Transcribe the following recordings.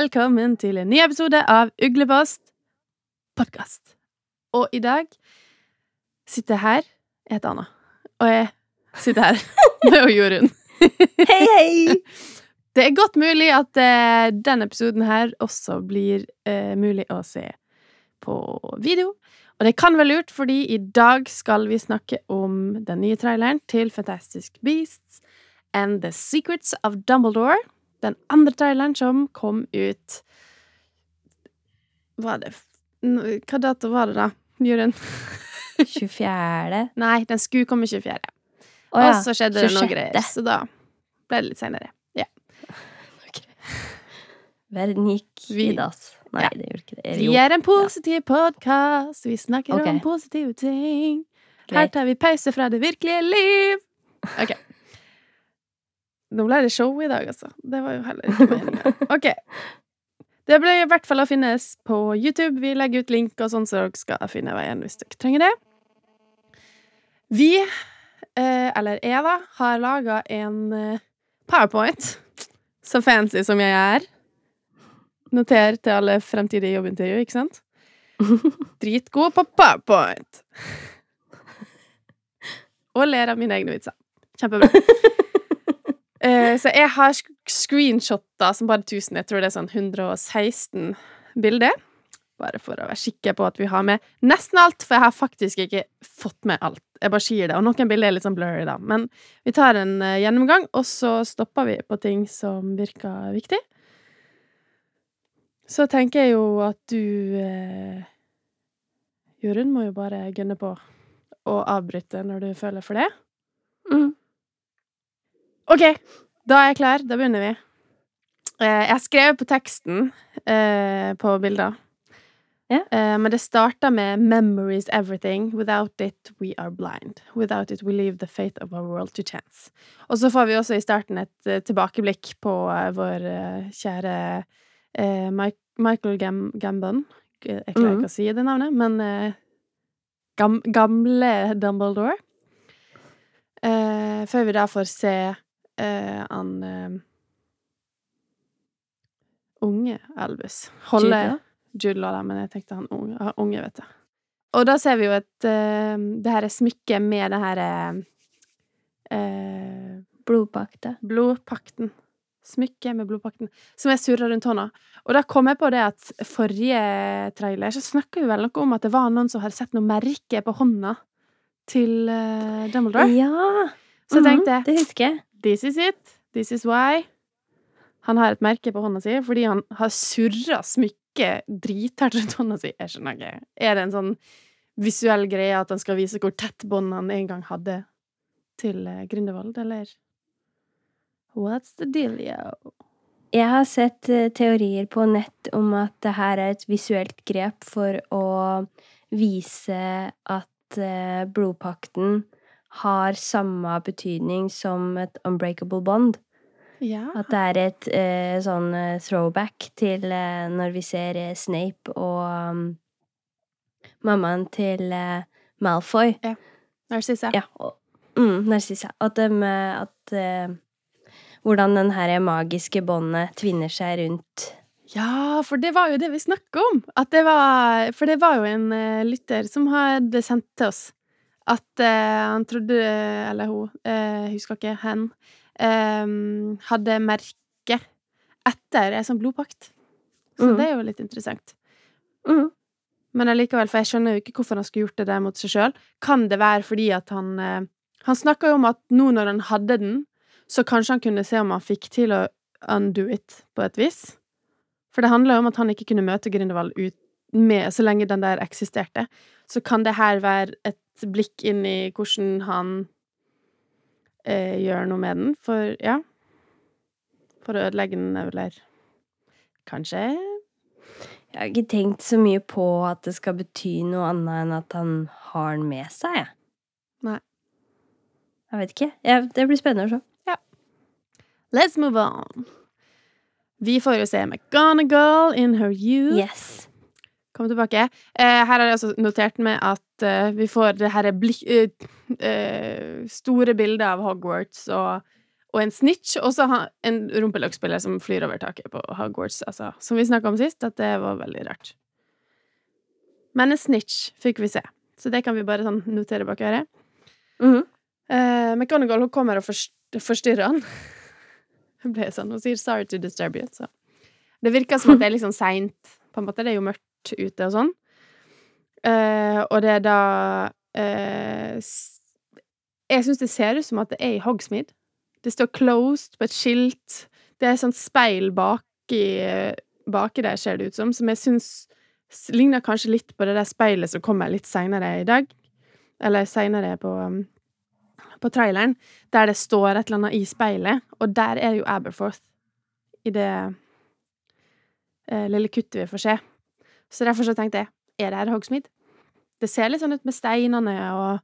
velkommen til en ny episode av Uglepost podkast. Og i dag sitter jeg her Jeg heter Anna, og jeg sitter her med Jorunn. Hei, hei! Det er godt mulig at uh, denne episoden her også blir uh, mulig å se på video. Og det kan være lurt, fordi i dag skal vi snakke om den nye traileren til Fantastic Beasts and The Secrets of Dumbledore. Den andre traileren som kom ut Var det Hva dato var det, da? Jørund? 24. Nei, den skulle komme 24. Å ja. Og så skjedde det noe greier, så da ble det litt seinere. Ja. Verden gikk i dass. Nei, Ja. det gjorde ikke det. Vi er en positiv podkast. Vi snakker okay. om positive ting. Her tar vi pause fra det virkelige liv. OK. Nå ble det show i dag, altså. Det var jo heller ikke meninga. OK. Det blir i hvert fall å finnes på YouTube. Vi legger ut link og sånn, så dere skal finne veien hvis dere trenger det. Vi, eh, eller jeg, da, har laga en eh, powerpoint. Så fancy som jeg er. Noter til alle fremtidige jobbintervju, ikke sant? Dritgod på powerpoint. Og ler av mine egne vitser. Kjempebra. Eh, så jeg har screenshotta som bare 1000, jeg tror det er sånn 116 bilder. Bare for å være sikker på at vi har med nesten alt, for jeg har faktisk ikke fått med alt. Jeg bare sier det, og noen bilder er litt sånn blurry, da. Men vi tar en eh, gjennomgang, og så stopper vi på ting som virker viktig. Så tenker jeg jo at du eh, Jorunn må jo bare gunne på og avbryte når du føler for det. Mm. OK, da er jeg klar. Da begynner vi. Eh, jeg har skrevet på teksten eh, på bilder. Eh, men det starter med 'Memories everything. Without it, we are blind. Without it, we leave the fate of our world to chance'. Og så får vi også i starten et eh, tilbakeblikk på vår kjære Michael Gam Gambon. Jeg klarer Mhm. ikke å si det navnet, men gam gamle Dumbledore. Før vi da får se han eh, unge Elvis holde Jude Law? Men jeg tenkte han unge, unge, vet du. Og da ser vi jo at eh, Det her er smykket med det her eh, Blodpakten. Blodpakten. Smykket med blodpakten. Som jeg surra rundt hånda. Og da kom jeg på det at forrige trailer så snakka vi vel noe om at det var noen som hadde sett noe merke på hånda til uh, Dumbledore. Ja! Så jeg Mhm, tenkte jeg Det husker jeg. This is it. This is why. Han har et merke på hånda si fordi han har surra smykket drithardt rundt hånda si. Jeg skjønner ikke. Er det en sånn visuell greie at han skal vise hvor tett bånd han en gang hadde til Grindevold, eller What's the dealio? Jeg har sett eh, teorier på nett om at det her er et visuelt grep for å vise at eh, blodpakten har samme betydning som et unbreakable bond. Ja. At det er et eh, sånn eh, throwback til eh, når vi ser eh, Snape og um, mammaen til Malfoy. Malfoy. Narcissa. Ja, og, mm, Narcissa. At dem eh, At eh, Hvordan den her magiske båndet tvinner seg rundt Ja, for det var jo det vi snakka om. At det var, for det var jo en eh, lytter som hadde sendt til oss at eh, han trodde Eller hun, uh, husker ikke, hen, eh, hadde merke etter ei sånn blodpakt. Så mm. det er jo litt interessant. mm. Men allikevel, for jeg skjønner jo ikke hvorfor han skulle gjort det der mot seg sjøl. Kan det være fordi at han eh, Han snakka jo om at nå når han hadde den, så kanskje han kunne se om han fikk til å undo it på et vis. For det handler jo om at han ikke kunne møte Grindelwald ut med, så lenge den der eksisterte. Så kan det her være et blikk inn i hvordan han eh, gjør noe med den, for ja For å ødelegge den, eller kanskje Jeg har ikke tenkt så mye på at det skal bety noe annet enn at han har den med seg, jeg. Nei. Jeg vet ikke. Jeg, det blir spennende å se. Let's move on. Vi får jo se McGonagall in her youth. Yes. Kom tilbake. Eh, her har jeg altså notert med at eh, vi får det her blikk, uh, eh, store bildet av Hogwarts og og en snitch, og så en rumpeløkkspiller som flyr over taket på Hogwarts. Altså, som vi snakka om sist, at det var veldig rart. Men en snitch fikk vi se, så det kan vi bare sånn notere bak øret. Eh, McGonagall hun kommer og forstyrrer han. Det ble sånn, Hun sier 'sorry to disturb you', så Det virker som at det er litt sånn seint, på en måte. Det er jo mørkt ute og sånn. Eh, og det er da eh, Jeg syns det ser ut som at det er i Hogsmeade. Det står 'closed' på et skilt. Det er et sånt speil baki, baki der, ser det ut som, som jeg syns ligner kanskje litt på det der speilet som kommer litt seinere i dag. Eller seinere på på traileren, der det står et eller annet i speilet, og der er jo Aberforth i det eh, lille kuttet vi får se. Så derfor så tenkte jeg, er det her Hogsmeade? Det ser litt sånn ut med steinene og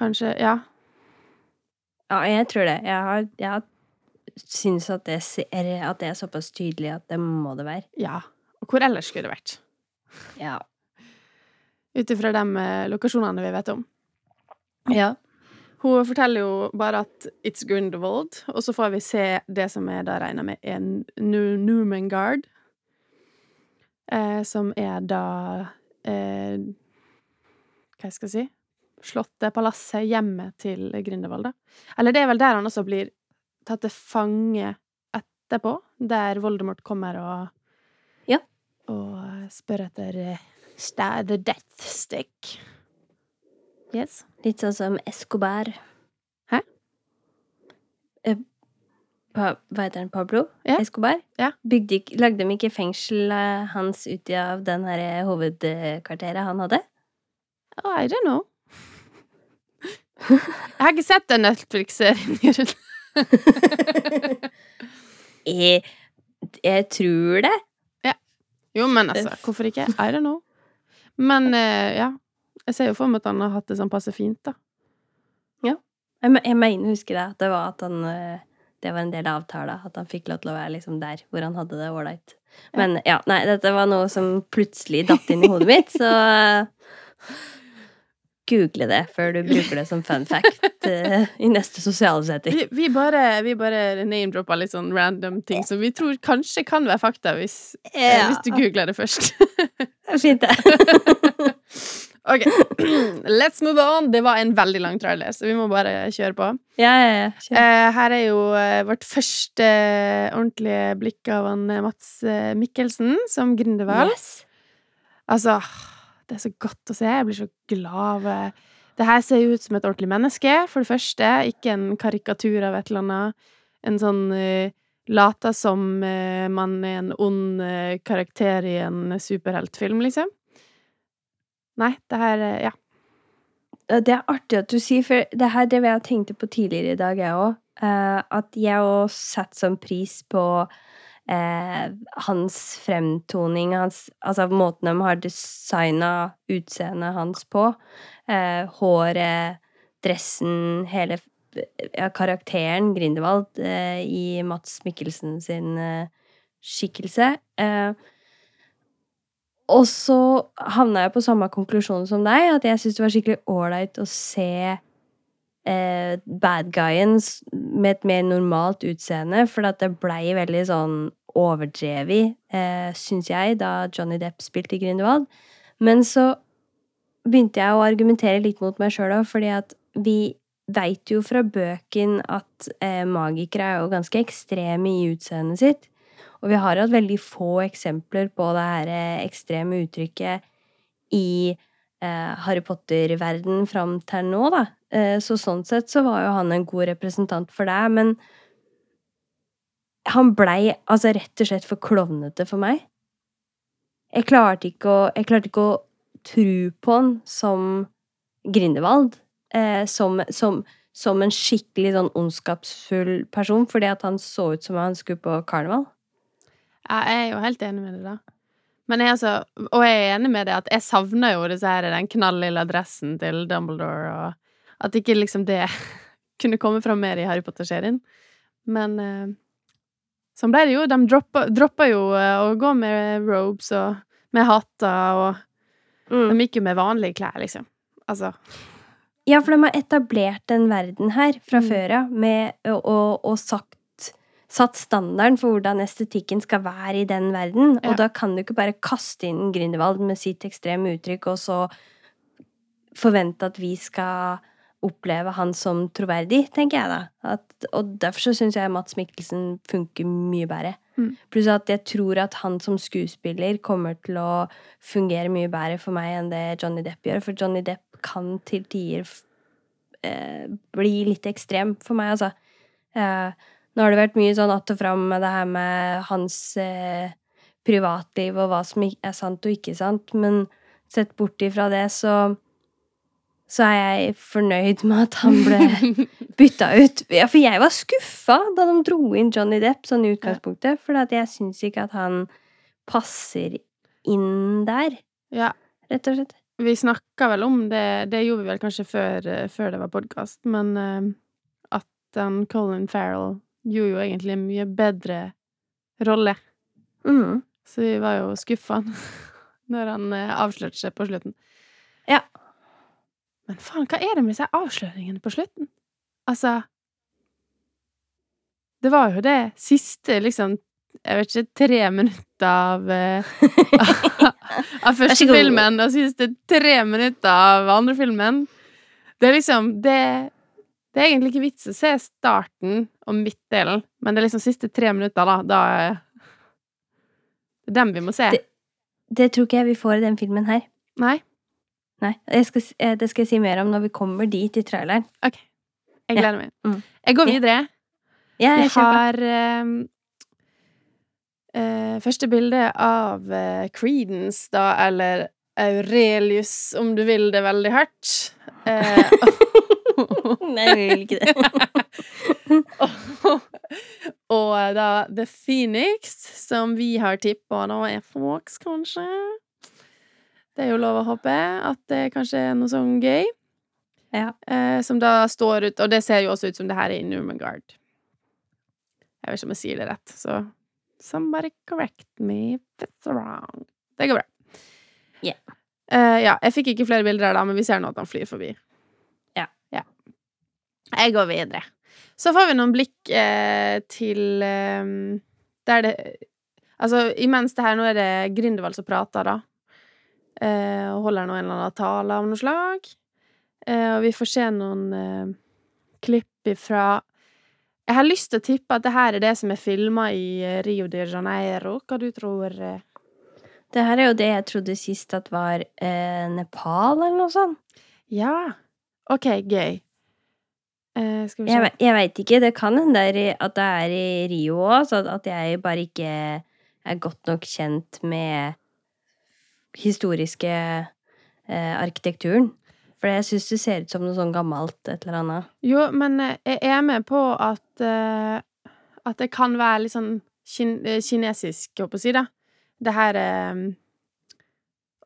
kanskje Ja. Ja, jeg tror det. Jeg har, jeg har syns at det, ser, at det er såpass tydelig at det må det være. Ja. Og hvor ellers skulle det vært? Ja. Ut ifra de eh, lokasjonene vi vet om. ja. Hun forteller jo bare at it's Grindelwald, og så får vi se det som jeg da regner med en Nu- Numengard. Eh, som er da eh, Hva skal jeg si Slottet, palasset, hjemmet til Grindelwald, da. Eller det er vel der han også blir tatt til fange etterpå, der Voldemort kommer og Ja. Og spør etter Stad The Death Stick. Yes. Litt sånn som Escobar. Hæ? Eh, hva heter han? Pablo? Ja. Escobar? Ja. Bygde, lagde de ikke fengselet hans ut av den her eh, hovedkvarteret han hadde? Oh, I don't know. Jeg har ikke sett den Netflix-serien. Jørund. jeg, jeg tror det. Ja. Jo, men altså, hvorfor ikke? I don't know. Men eh, ja. Jeg ser jo for meg at han har hatt det sånn passe fint, da. Jeg, jeg mener husker det. At det var at han eh, Det var en del av avtalen. At han fikk lov til å være liksom der hvor han hadde det ålreit. Men ja, nei, dette var noe som plutselig datt inn i hodet mitt, så Google det før du bruker det som fun fact uh, i neste sosiale setting. Vi, vi bare, vi bare name-droppa litt sånn random ting som vi tror kanskje kan være fakta, hvis, eh, hvis du googler det først. Fint, det. OK, let's move on. Det var en veldig lang trailer, så vi må bare kjøre på. Ja, ja, ja. Kjør. uh, her er jo vårt første ordentlige blikk av han Mats Mikkelsen som Grindelwald. Yes. Altså, det er så godt å se. Jeg blir så glad av eh, Det her ser jo ut som et ordentlig menneske, for det første. Ikke en karikatur av et eller annet. En sånn uh, Lata som uh, man er en ond uh, karakter i en superheltfilm, liksom. Nei, det her eh, Ja. Det er artig at du sier, for det her det jeg tenkte på tidligere i dag, jeg òg. at jeg òg setter sånn pris på eh, hans fremtoning, hans, altså måten de har designa utseendet hans på. Eh, håret, dressen, hele ja, karakteren Grindelwald eh, i Mats Mikkelsen sin eh, skikkelse. Eh, og så havna jeg på samme konklusjon som deg, at jeg syntes det var skikkelig ålreit å se eh, bad guyen med et mer normalt utseende, for det blei veldig sånn overdrevet, eh, syns jeg, da Johnny Depp spilte i Grindelwald. Men så begynte jeg å argumentere litt mot meg sjøl òg, fordi at vi veit jo fra bøken at eh, magikere er jo ganske ekstreme i utseendet sitt. Og vi har hatt veldig få eksempler på det her eh, ekstreme uttrykket i eh, Harry Potter-verden fram til nå, da. Eh, så sånn sett så var jo han en god representant for deg, men han blei altså rett og slett for klovnete for meg. Jeg klarte ikke å, jeg klarte ikke å tro på han som Grindelwald. Eh, som, som, som en skikkelig sånn ondskapsfull person, fordi at han så ut som han skulle på karneval. Jeg er jo helt enig med det, da. Men jeg altså, og jeg er enig med det at jeg savner jo disse her, den knall lille dressen til Dumbledore, og at ikke liksom det kunne komme fram mer i Harry Potter-serien. Men eh, sånn ble det jo. De droppa, droppa jo eh, å gå med robes og med hatter, og de gikk jo med vanlige klær, liksom. Altså Ja, for de har etablert den verden her fra Mm. før av, med å- og, og sagt Satt standarden for hvordan estetikken skal være i den verden. Ja. Og da kan du ikke bare kaste inn Grindelwald med sitt ekstreme uttrykk, og så forvente at vi skal oppleve han som troverdig, tenker jeg da. At, og derfor så syns jeg Mats Mikkelsen funker mye bedre. Mm. Pluss at jeg tror at han som skuespiller kommer til å fungere mye bedre for meg enn det Johnny Depp gjør. For Johnny Depp kan til tider eh, bli litt ekstrem for meg, altså. Eh, nå har det vært mye sånn att og fram med det her med hans eh, privatliv og hva som er sant og ikke sant, men sett bort ifra det, så så er jeg fornøyd med at han ble bytta ut. Ja, for jeg var skuffa da de dro inn Johnny Depp sånn i utgangspunktet, for jeg syns ikke at han passer inn der, Ja, rett og slett. vi snakka vel om det Det gjorde vi vel kanskje før, eh, før det var podkast, men eh, at han Colin Farrell gjorde jo egentlig en mye bedre rolle. Mm. Så vi var jo skuffa når han eh, avslørte seg på slutten. Ja. Men faen, hva er det med disse avsløringene på slutten? Altså Det var jo det siste, liksom Jeg vet ikke, tre minutter av eh, Av første filmen og siste tre minutter av andre filmen. Det er liksom Det, det er egentlig ikke vits å se starten og midtdelen, men det er liksom siste tre minutter, da. Da er det er dem vi må se. Det- Det tror ikke jeg vi får i den filmen her. Nei? Nei. Jeg skal, eh, det skal jeg si mer om når vi kommer dit i traileren. OK. Jeg Ja. gleder meg. Mm. Jeg går videre. Ja, jeg kjemper. har um, uh, første bilde av uh, Creedence, da, eller Aurelius, om du vil det veldig hardt. Uh, Nei, jeg vil ikke det. og da The Phoenix, som vi har tippa nå er Fox, kanskje. Det er jo lov å håpe at det kanskje er noe sånn gøy. Ja. Eh, som da står ut Og det ser jo også ut som det her er i Nurmengard. Jeg vet ikke om jeg sier det rett, så somebody correct me if it's wrong. Det går bra. Yeah. Eh, ja, jeg fikk ikke flere bilder her, da, men vi ser nå at han flyr forbi. Ja. ja. Jeg går videre. Så får vi noen blikk eh, til eh, Der det Altså, imens det her Nå er det Grindelwald som prater, da. Eh, og holder nå en eller annen tale av noe slag. Eh, og vi får se noen eh, klipp ifra Jeg har lyst til å tippe at det her er det som er filma i Rio de Janeiro. Hva du tror? Det her er jo det jeg trodde sist at var eh, Nepal, eller noe sånt. Ja. OK, gøy. Eh, skal vi se Jeg, jeg veit ikke. Det kan hende at det er i Rio òg, så at jeg bare ikke er godt nok kjent med historiske eh, arkitekturen. For jeg syns det ser ut som noe sånn gammelt et eller annet. Jo, men eh, jeg er med på at uh, At det kan være litt sånn kin eh, kinesisk, holdt på å si, da. Det her um,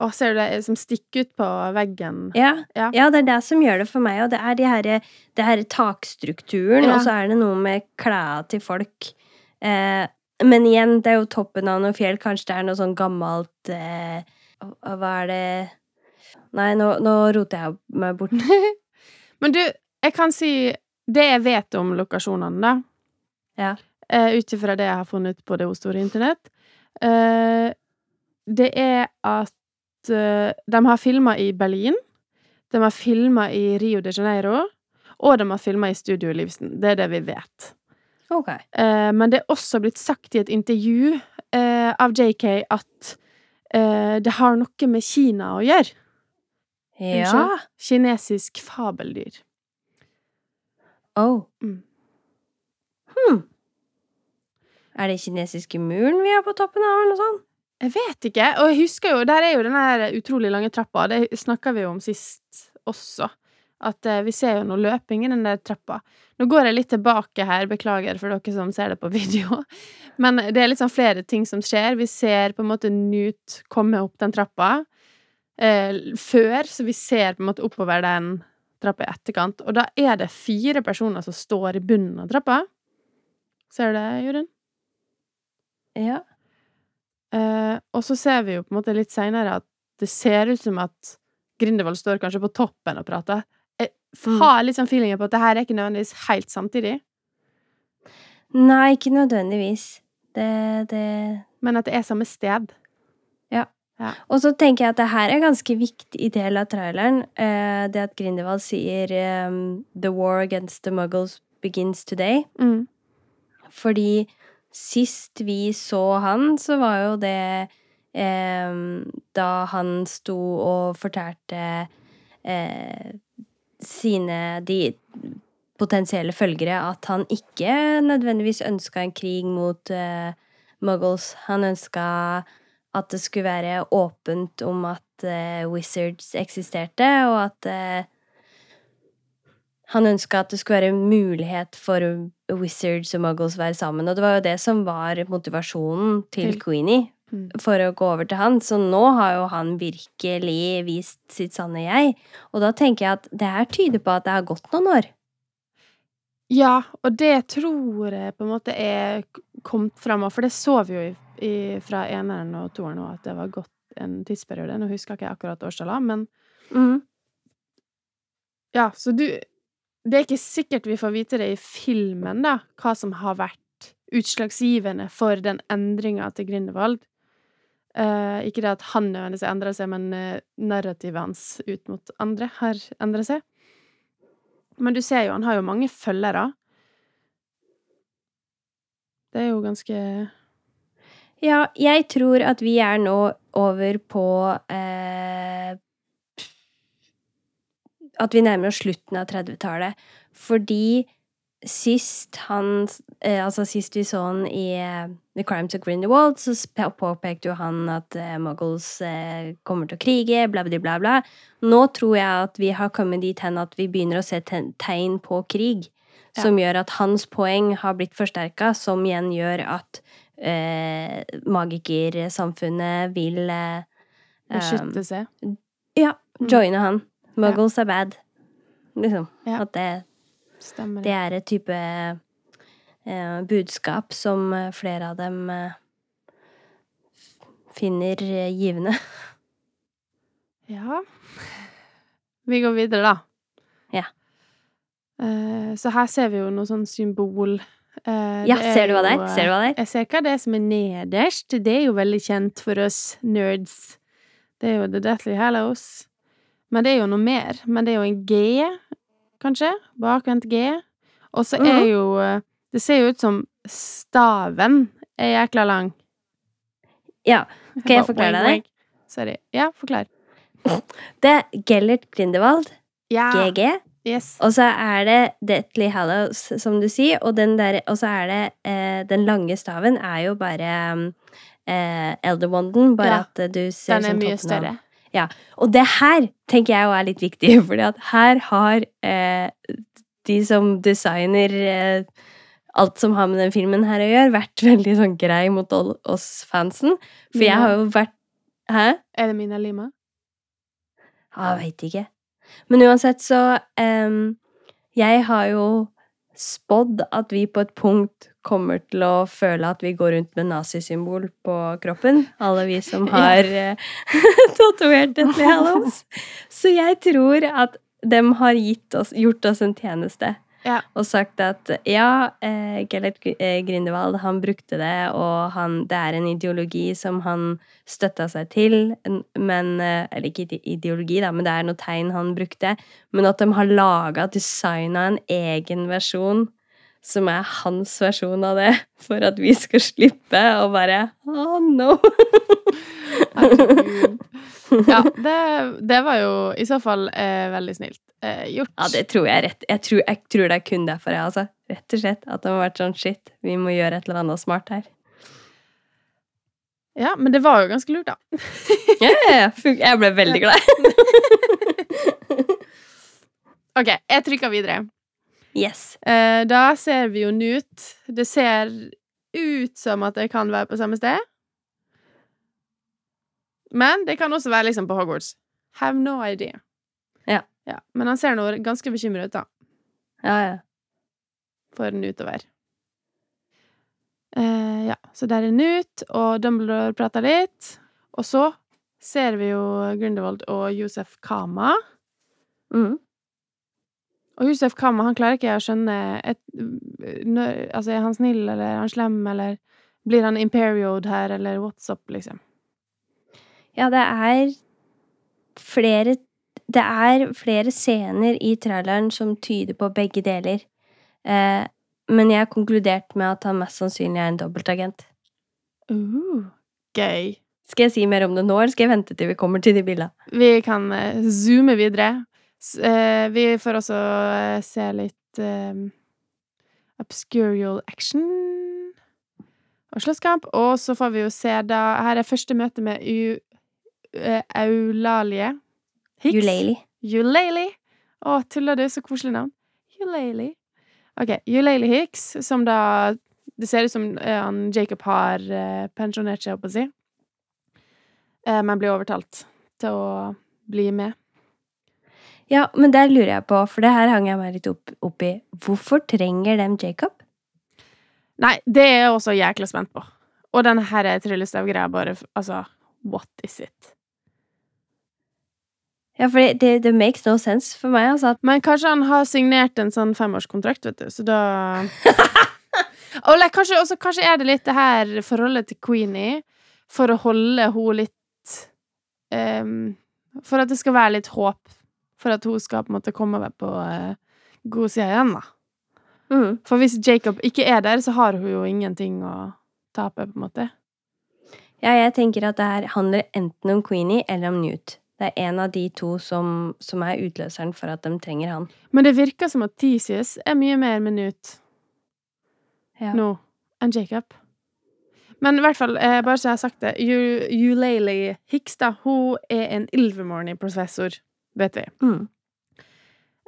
Å, ser du det som stikker ut på veggen? Ja, Ja. ja, det er det som gjør det for meg, og det er de her, det her takstrukturen, Ja. og så er det noe med klærne til folk. Eh, men igjen, det er jo toppen av noe fjell, kanskje det er noe sånn gammelt eh, Hva er det Nei, nå, nå roter jeg meg bort. Men du, jeg kan si det jeg vet om lokasjonene, da. Ja. Uh, Ut ifra det jeg har funnet på det store internett. Uh, det er at uh, de har filma i Berlin. De har filma i Rio de Janeiro. Og de har filma i Studio Livsen. Det er det vi vet. Okay. Uh, men det er også blitt sagt i et intervju av JK at det har noe med Kina å gjøre. Ja. Kinesisk fabeldyr. Oh. Mm. Hm. Er det kinesiske muren vi har på toppen av, eller noe sånt? Jeg vet ikke. Og jeg husker jo, der er jo den utrolig lange trappa. Det snakka vi jo om sist også. At eh, vi ser jo noe løping i den der trappa. Nå går jeg litt tilbake her, beklager for dere som ser det på video. Men det er sånn flere ting som skjer. Vi ser på en måte Newt komme opp den trappa eh, før, så vi ser på en måte oppover den trappa i etterkant. Og da er det fire personer som står i bunnen av trappa. Ser du det, Jorunn? Ja. Eh, og så ser vi jo på en måte litt seinere at det ser ut som at Grindevold står kanskje på toppen og prater. Mm. har sånn feelingen på at det her er ikke nødvendigvis helt samtidig, Nei, ikke nødvendigvis. Det, det men at det er samme sted. Ja Og så tenker jeg at det her er ganske viktig del av traileren. Eh, det at Grindelwald sier ehm, 'The war against the muggles begins today'. Mm. Fordi sist vi så han, så var jo det ehm, da han sto og fortalte eh, sine de potensielle følgere at han ikke nødvendigvis ønska en krig mot uh, muggles. Han ønska at det skulle være åpent om at uh, wizards eksisterte, og at uh, han ønska at det skulle være mulighet for wizards og muggles å være sammen. Og det var jo det som var motivasjonen til Queenie. For å gå over til han. Så nå har jo han virkelig vist sitt sanne jeg. Og da tenker jeg at det her tyder på at det har gått noen år. Ja, og det tror jeg på en måte er kommet fram, for det så vi jo i, i, fra eneren og toeren òg, at det var gått en tidsperiode. Nå husker jeg ikke akkurat årstallet, men ja, så du Det er ikke sikkert vi får vite det i filmen, da, hva som har vært utslagsgivende for den endringa til Grindelwald. Eh, ikke det at han nødvendigvis har endra seg, men eh, narrativet hans ut mot andre har endra seg. Men du ser jo, han har jo mange følgere. Det er jo ganske Ja, jeg tror at vi er nå over på eh, At vi nærmer oss slutten av 30-tallet. Fordi sist han eh, Altså sist vi så han i eh, The Crimes of Grindelwald, så påpekte jo han at eh, muggles kommer til å krige, bla, bla, bla, bla. Nå tror jeg at vi har kommet dit hen at vi begynner å se tegn på krig. Ja. Som gjør at hans poeng har blitt forsterka, som igjen gjør at eh, magikersamfunnet vil eh, beskytte seg. ja, Mm. joine han. Muggles are bad. Liksom. Ja. At det, Stemmer det er et type eh, budskap som eh, flere av dem eh, finner eh, givende. Ja. Vi går videre, da. Ja. Eh, så her ser vi jo noe sånn symbol. Uh, Ja, er ser du jo, er? Ser du hva det er? Jeg ser hva det er som er nederst. Det er jo veldig kjent for oss nerds. Det er jo The Deathly Hallows. Men det er jo noe mer. Men det er jo en G, kanskje? Bakvendt G. Og så er Mhm. jo eh, Det ser jo ut som staven er jækla lang. Ja, skal jeg forklare deg det? Sorry. Ja, forklar. Det er Gellert Grindelwald, Ja. GG, Yes. og så er det Deathly Hallows, som du sier, og, den der, og så er det eh, Den lange staven er jo bare eh, Elderwanden, bare Ja, at du ser Den er mye mye toppnavn. Større. Og det her tenker jeg er litt viktig, for her har eh, de som designer eh, alt som har med den filmen her å gjøre, vært veldig sånn grei mot oss fansen. For jeg har jo vært Hæ? Er det Mina Lima? Ja, jeg veit ikke. Men uansett så eh, Jeg har jo spådd at vi på et punkt kommer til å føle at vi går rundt med nazisymbol på kroppen. Alle vi som har eh, tatovert Deathly Hallows. Så jeg tror at de har oss, gjort oss en tjeneste. Ja. Og sagt at ja, eh, Gellert eh, Grindewald, han brukte det, og han, det er en ideologi som han støtta seg til, men eh, Eller ikke ideologi, da, men det er noe tegn han brukte. Men at de har laga, designa en egen versjon som er hans versjon av det, for at vi skal slippe å bare Oh no! Ja, det, det var jo i så fall eh, veldig snilt eh, gjort. Ja, det tror jeg rett. Jeg tror, jeg tror det er kun derfor, jeg, altså. Rett og slett. At det har vært sånn shit, vi må gjøre et eller annet smart her. Ja, men det var jo ganske lurt, da. Ja. Jeg ble veldig glad. OK, jeg trykker videre. Yes. Eh, da ser vi jo Newt. Det ser ut som at det kan være på samme sted. Men det kan også være liksom på Hogwarts. Have no idea. Ja. Men han ser nå ganske bekymret ut, da. Ja, ja. For å være. Eh, ja, så der er Newt, og Dumbledore prater litt. Og så ser vi jo Grindelwald og Josef Kama. Mhm. Og Josef Kam, han klarer ikke å skjønne et, Altså, er han snill, eller er han slem, eller blir han imperiod her, eller what's up, liksom? Ja, det er flere Det er flere scener i traileren som tyder på begge deler. Eh, men jeg har konkludert med at han mest sannsynlig er en dobbeltagent. Uh, gøy. Skal jeg si mer om det nå, eller skal jeg vente til vi kommer til de bildene? Vi kan eh, zoome videre. Eh, vi får også eh, se litt eh, obscurial action og slåsskamp. Og så får vi jo se da Her er første møte med U Eulalie Hicks. Eulalie. Eulalie. Å, tuller du? Så koselig navn. Eulalie. OK. Eulalie Hicks, som da Det ser ut som han Jacob har pensjonert seg, holdt på å si. Men blir overtalt til å bli med. Ja, men der lurer jeg på, for det her hang jeg meg litt opp, opp i. Hvorfor trenger dem Jacob? Nei, det er jeg også jækla spent på. Og den her tryllestavgreia bare Altså, what is it? Ja, for det, det, det makes no sense for meg, altså. Men kanskje han har signert en sånn femårskontrakt, vet du, så da Eller kanskje, også, kanskje er det litt det her forholdet til Queenie, for å holde henne litt um, For at det skal være litt håp, for at hun skal på en måte komme over på uh, god side igjen, da. Mm. For hvis Jacob ikke er der, så har hun jo ingenting å tape, på en måte. Ja, jeg tenker at det her handler enten om Queenie eller om Newt. Det er en av de to som, som er utløseren for at de trenger han. Men det virker som at Theseus er mye mer minut Ja. nå enn Jacob. Men i hvert fall, eh, bare så jeg har sagt det, Eu- Eulalie Hicks, da, hun er en Ilvermorny-professor, vet vi. Mm.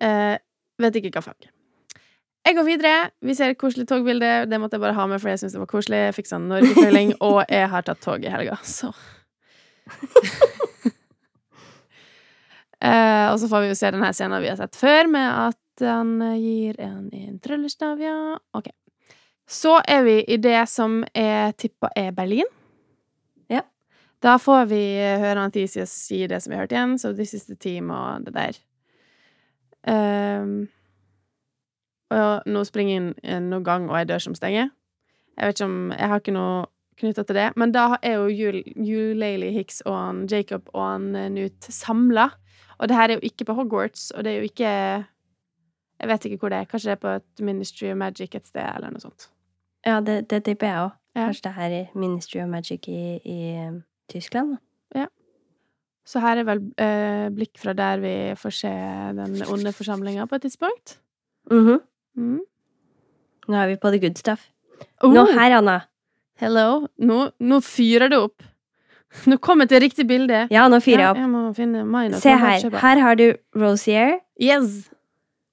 Eh, vet ikke hva fag. Jeg går videre. Vi ser et koselig togbilde. Det måtte jeg bare ha med, for jeg syns det var koselig. Jeg fikk sånn Norge-føling, og jeg har tatt tog i helga, så eh, Og så får vi jo se denne scenen vi har sett før, med at han gir en i en tryllestav, ja. Ok. Så er vi i det som jeg tippa er Berlin. Da får vi høre Antisias si det som vi har hørt igjen, så this is the team og det der. Um, og nå springer jeg inn noen gang og ei dør som stenger. Jeg vet ikke om Jeg har ikke noe knytta til det. Men da er jo Jul- Hicks og han Jacob og han eh, Newt samla. Og det her er jo ikke på Hogwarts, og det er jo ikke Jeg vet ikke hvor det er. Kanskje det er på et Ministry of Magic et sted, eller noe sånt. Ja, det, tipper jeg òg. Kanskje det her er Ministry of Magic i, i eh, Tyskland? da. Så her er vel eh, blikk fra der vi får se den onde forsamlinga på et tidspunkt. Mhm. Mm. Nå er vi på the good stuff. Oh, Nå her, Anna. hello! Nå, nå fyrer det opp. Nå kom jeg til riktig bilde. Ja, nå fyrer jeg Ja, opp. jeg finne mine. Se her. Her har du Rosier, Yes!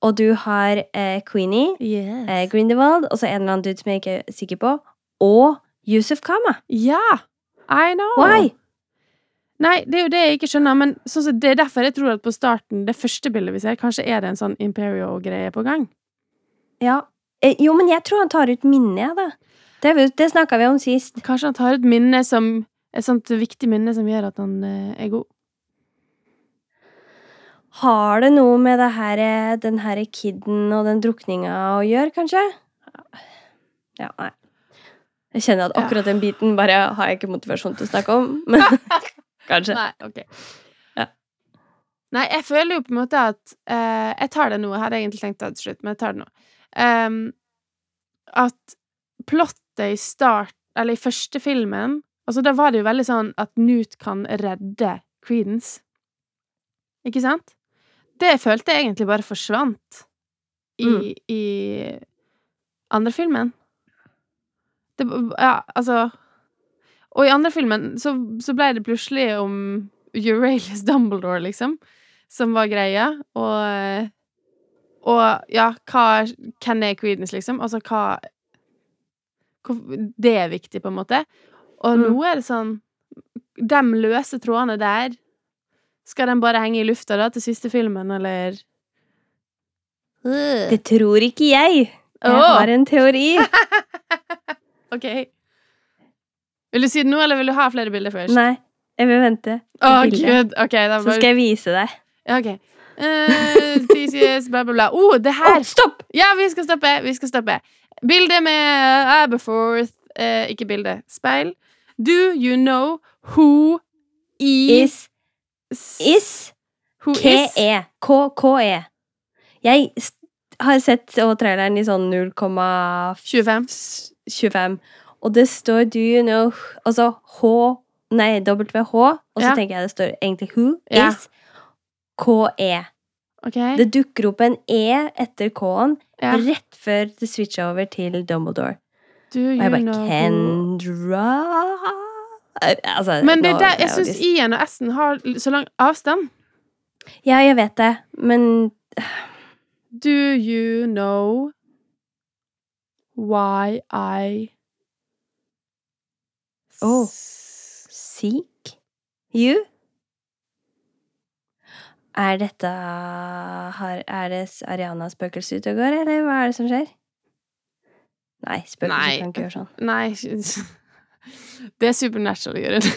og du har eh, Queenie, yes. eh, Grindelwald, og så en eller annen dude som jeg ikke er sikker på, og Yusuf Kama. Ja! I know! Why? Nei, det er jo det jeg ikke skjønner, men sånn det er derfor jeg tror at på starten, det første bildet vi ser, kanskje er det en sånn Imperio-greie på gang. Ja. Eh, jo, men jeg tror han tar ut minnet, jeg, da. Det, det snakka vi om sist. Kanskje han tar ut minne som et sånt viktig minne som gjør at han eh, er god. Har det noe med det her, eh, den her kiden og den drukninga å gjøre, kanskje? Ja, nei. Jeg kjenner at akkurat den biten bare har jeg ikke motivasjon til å snakke om, men kanskje. Nei, ok. Ja. Nei, jeg føler jo på en måte at uh, Jeg tar det nå. Jeg hadde egentlig tenkt det til slutt, men jeg tar det nå. Um, at plottet i start, eller i første filmen Altså, da var det jo veldig sånn at Newt kan redde Creedence. Ikke sant? Det følte jeg egentlig bare forsvant i, Mm. i andre filmen. Det, ja, altså Og i andre filmen så, så ble det plutselig om Euralius Dumbledore, liksom, som var greia, og Og ja, hva Hvem er Creedence, liksom? Altså hva hvor, Det er viktig, på en måte. Og Mm. nå er det sånn De løse trådene der Skal de bare henge i lufta da til siste filmen, eller Det tror ikke jeg. Jeg har en teori. OK. Vil du si det nå, eller vil du ha flere bilder først? Nei, jeg vil vente. Å, bilde. gud. Okay, da Så skal jeg vise deg. Ja, ok. Uh, TCS, bla, bla, bla. Oh, det her! Oh, stopp! Ja, vi skal stoppe. Vi skal stoppe. Bilde med Aberforth uh, Ikke bilde. Speil. Do you know who Is Is is K-E. K-K-E. Jeg har sett og traileren i sånn 0,25, 25. og det står do you know Altså H Nei, WH, og så Ja. tenker jeg det står egentlig who Ja. is K-E. Det dukker opp en E etter K-en Ja. rett før det switcher over til Dumbledore. Do Og jeg bare know Kendra Altså, Men det er der, jeg syns I-en og S-en har så lang avstand. Ja, jeg vet det, men Do you know why I Oh. Seek you? Er dette har, Er det Ariana spøkelse ute og går, eller hva er det som skjer? Nei, spøkelser kan ikke gjøre sånn. Nei Det er supernatural, Jørund.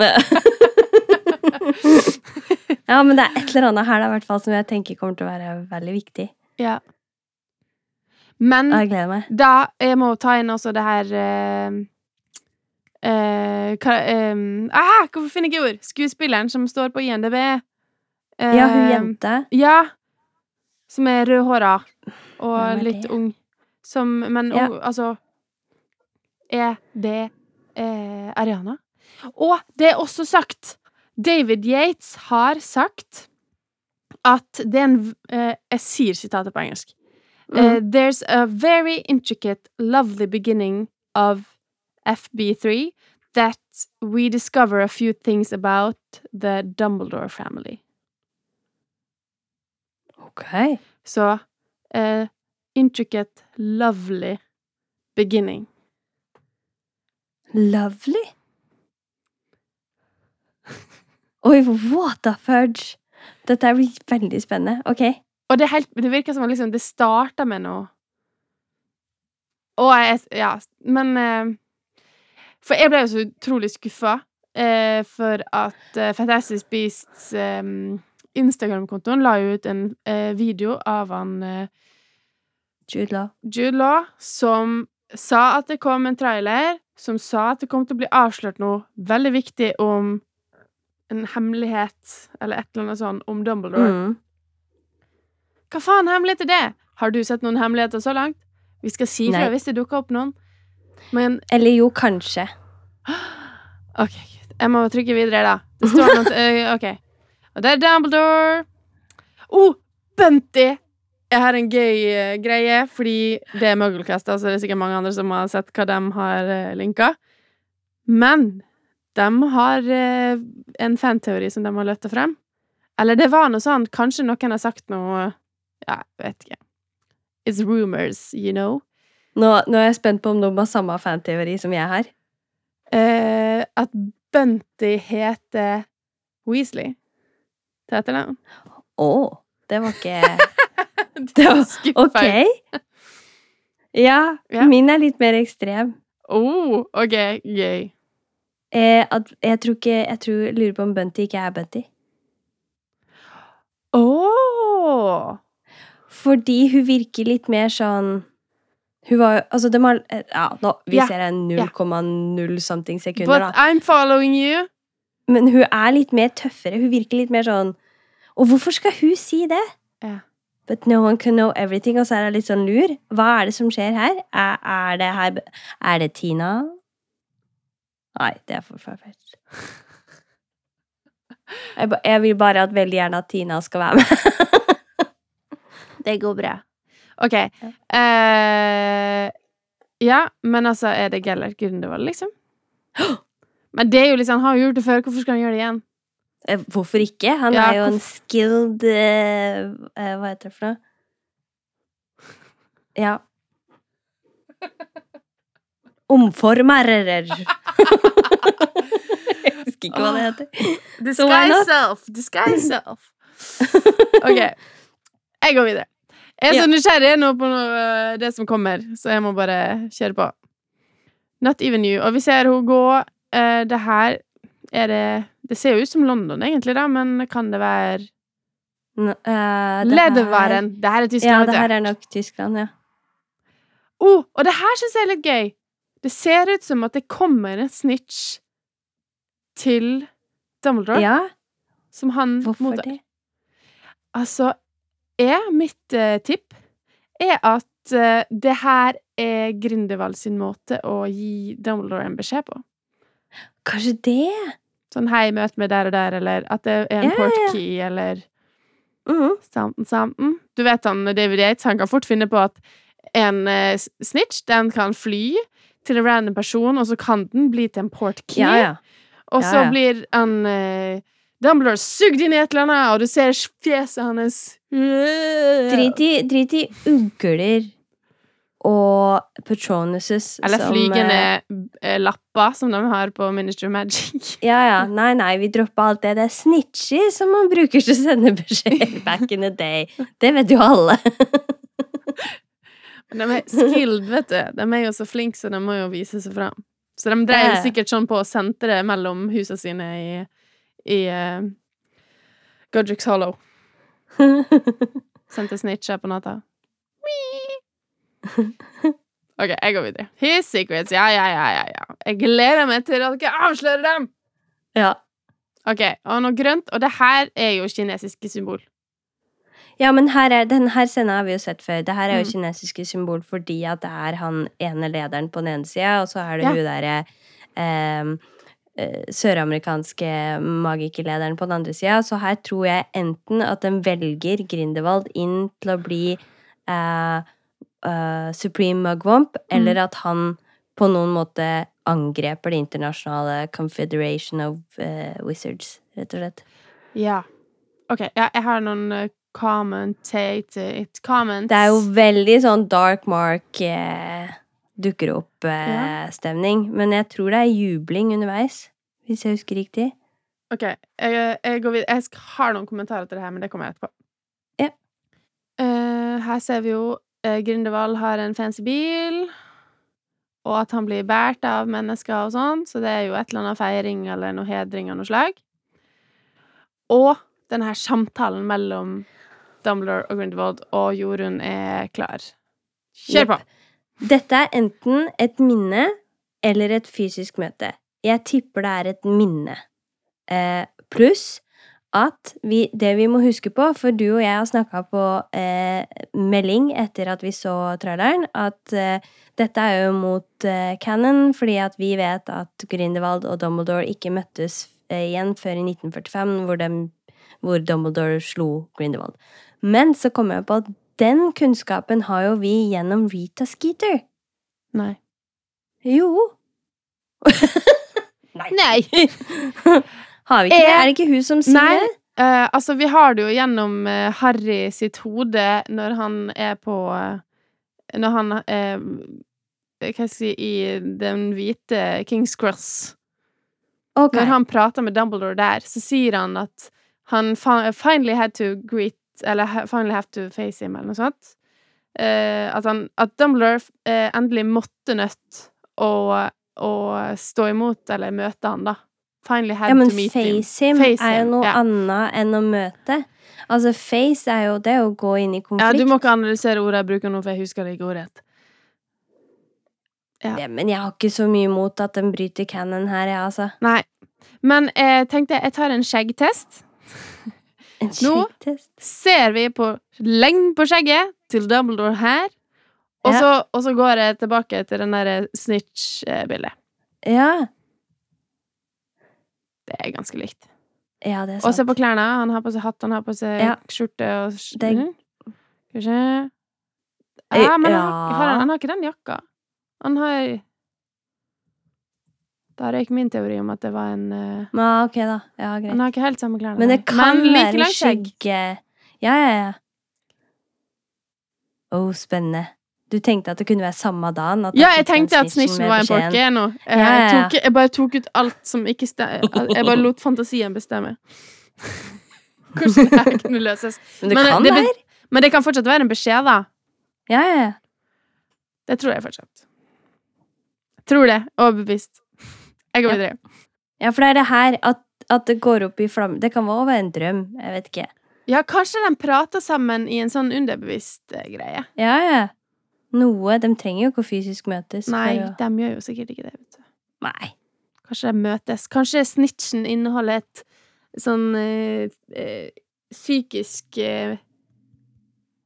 ja, men det er et eller annet her da, hvert fall, som jeg tenker kommer til å være veldig viktig. ja. Men da Jeg må ta inn også det her uh, uh, hva, um, ah, Hvorfor finner jeg ikke ord? Skuespilleren som står på INDB. Uh, Ja, hun jente. Ja. Som er rødhåra og litt det? ung. Som Men Ja. ung, altså Er det eh, Ariana? Og det er også sagt David Yates har sagt at det er en eh, Jeg sier sitatet på engelsk. Uh, there's a very intricate, lovely beginning of FB3 that we discover a few things about the Dumbledore family. Ok. So, uh, intricate, lovely beginning. Lovely. Oi, what the fudge? Dette blir veldig spennende. Ok. Og det, helt, det virker som at liksom, det starta med noe Og jeg Ja, men eh, For jeg ble jo så utrolig skuffa eh, for at uh, Fantastic Beasts eh, Instagram-kontoen la jo ut en eh, video av han eh, Jude Law. Jude Law som sa at det kom en trailer, som sa at det kom til å bli avslørt noe veldig viktig om en hemmelighet, eller et eller annet sånt, om Dumbledore. Mm. Hva faen hemmelighet er det? Har du sett noen hemmeligheter så langt? Vi skal si fra hvis det dukker opp noen. Men Eller jo, kanskje. OK, Jeg må trykke videre, da. Det står noe OK. Og det er Dumbledore. Oh, Bunty! Jeg har en gøy greie, fordi det er Mugglecast, så det er sikkert mange andre som har sett hva de har linka. Men de har en fanteori som de har løfta frem. Eller det var noe sånn Kanskje noen har sagt noe Ja, vet ikke. It's rumors, you know. Nå, nå er jeg spent på om de har samme fanteori som jeg har. Eh, at Bunty heter Weasley til etternavn. Å, det var ikke Det var Ok. Ja, yeah. min er litt mer ekstrem. Oh, OK, gøy. Eh, at, jeg tror ikke Jeg tror, lurer på om Bunty ikke er Bunty. Oh. Fordi hun virker litt mer sånn Hun var jo Altså, de har Ja, nå viser jeg ja. 0,0 something sekunder, But da. I'm following you. Men hun er litt mer tøffere. Hun virker litt mer sånn Og hvorfor skal hun si det? Yeah. But no one can know everything, og så er hun litt sånn lur. Hva er det som skjer her? Er, er det her Er det Tina? Nei, det er for forferdelig. Jeg, jeg vil bare at veldig gjerne at Tina skal være med. Det går bra. OK. Eh, ja, men altså, er det Gellert Grindevold, liksom? Men det er jo liksom, han har jo gjort det før, hvorfor skal han gjøre det igjen? Eh, Hvorfor ikke? Han Ja, er jo en skilled uh, Hva heter det for noe? Ja. Omformerer. jeg husker ikke hva det heter. Disguise self. Disguise self. OK. Jeg går videre. Jeg er så nysgjerrig nå på noe, det som kommer, så jeg må bare kjøre på. Not even you. Og vi ser hun gå eh, Det her er det Det ser jo ut som London, egentlig, da, men kan det være uh, Ledevaren. det her- er Ja, det her er nok Tyskland, ja. Oh, og det her syns jeg er litt gøy. Det ser ut som at det kommer en snitch til Dumbledore, Ja, som han hvorfor mottar. det? Altså, er mitt eh, tipp er at eh, det her er Grindelwald sin måte å gi Dumbledore en beskjed på. Kanskje det? Sånn 'hei, møt meg der og der', eller at det er en Ja, portkey, ja. eller -huh. something, something. Du vet han David Yates, han kan fort finne på at en eh, snitch, den kan fly til en random person, og så kan den bli til en portkey. Ja. Og så blir han eh, Dumbledore sugd inn i et eller annet, og du ser fjeset hans Drit i, drit i ugler og patronuses Eller flygende eh, lapper, som de har på Ministry of Magic. Ja, ja. Nei, nei, vi dropper alt det. Det er snitchy som man bruker til å sende beskjed back in the day. Det vet jo alle. Men de er skilled, vet du. De er jo så flinke, så de må jo vise seg fram. Så de drev sikkert sånn på senteret mellom husene sine i, i uh, Godric's Hollow. Sendte snitcher på natta. OK, jeg går videre. His secrets. Ja, ja, ja, ja, ja. Jeg gleder meg til at dere avslører dem! ja. OK, og noe grønt. Og det her er jo kinesiske symbol. ja, men er, den her scenen har vi jo sett før. Det her er jo Mm. kinesiske symbol fordi at det er han ene lederen på den ene sida, og så er det Ja. hun derre eh, søramerikanske magikerlederen på den andre sida. Så her tror jeg enten at den velger Grindelwald inn til å bli uh, uh, Supreme Mugwump, eller at han på noen måte angreper det internasjonale Confederation of uh, Wizards, rett og slett. Ja. OK, ja, jeg har noen commentated comments. Det er jo veldig sånn dark mark eh, dukker opp-stemning, men jeg tror det er jubling underveis, hvis jeg husker riktig. OK, jeg, jeg går videre. Jeg har noen kommentarer til det her, men det kommer jeg etterpå. Ja. Uh, her ser vi jo uh, Grindelwald har en fancy bil, og at han blir båret av mennesker og sånn, så det er jo et eller annet feiring eller noe hedring av noe slag. Og den her samtalen mellom Dumbledore og Grindelwald og Jorunn er klar. Kjør på! Dette er enten et minne eller et fysisk møte. Jeg tipper det er et minne. Eh, Pluss at vi, det vi må huske på, for du og jeg har snakka på eh, melding etter at vi så traileren, at eh, dette er jo mot eh, canon, fordi at vi vet at Grindelwald og Dumbledore ikke møttes eh, igjen før i 1945, hvor, de, hvor Dumbledore slo Grindelwald. Men så kom jeg på at den kunnskapen har jo vi gjennom Rita Skeeter. Nei. Jo. Nei! Har vi ikke det? Eh, Er det ikke hun som sier Nei. det? Uh, altså, vi har det jo gjennom uh, Harry sitt hode når han er på uh, Når han er Hva skal jeg si I den hvite Kings Cross. Okay. Når han prater med Dumbledore der, så sier han at han finally had to greet Eller finally have to face him, eller noe sånt. Eh, at, han, at Dumbledore eh, endelig måtte nødt å, å stå imot, eller møte han, da. Finally had Ja, men to meet him. face him Face er jo noe ja. annet enn å møte. Altså, face er jo det å gå inn i Ja, konflikt. du må ikke analysere ordet jeg bruker nå, for jeg husker det ikke ordrett. ja. Ja, men jeg har ikke så mye imot at den bryter canon her, jeg, altså. Nei. Men jeg tenkte jeg tar en skjeggtest. Nå- Ser vi på lengden på skjegget til Dumbledore her, og, Ja. så, og så går jeg tilbake til den derre snitch-bildet. Ja. Det er ganske likt. Ja, det er Og se på klærne. Han har på seg hatt, han har på seg Ja. skjorte og Mhm. Skal vi se Ja, men han, har, han har ikke den jakka. Han har Da røyk min teori om at det var en uh, Ja, ok, da. Ja, greit. Han har ikke helt samme klærne. Men det kan Men like være skjegg. skygge Ja, ja, ja. Oh, spennende. Du tenkte at det kunne være samme dagen? Ja, jeg tenkte at snitchen var en porke nå. Jeg, Ja, ja, ja. tok, jeg bare tok ut alt som ikke stemmer. Jeg bare lot fantasien bestemme. Hvordan det her kunne løses. Men det Men kan det være. Men det kan fortsatt være en beskjed, da. Ja, ja, ja. Det tror jeg fortsatt. Tror det. Overbevist. Jeg går Ja. videre. Ja, for det er det her at, at det går opp i flamme Det kan også være en drøm, jeg vet ikke. Ja, kanskje de prater sammen i en sånn underbevisst eh, greie. Ja, ja. Noe. De trenger jo ikke å fysisk møtes. Nei, å- de gjør jo sikkert ikke det, vet du. Nei. Kanskje de møtes. Kanskje snitchen inneholder et sånn øh, eh, psykisk øh,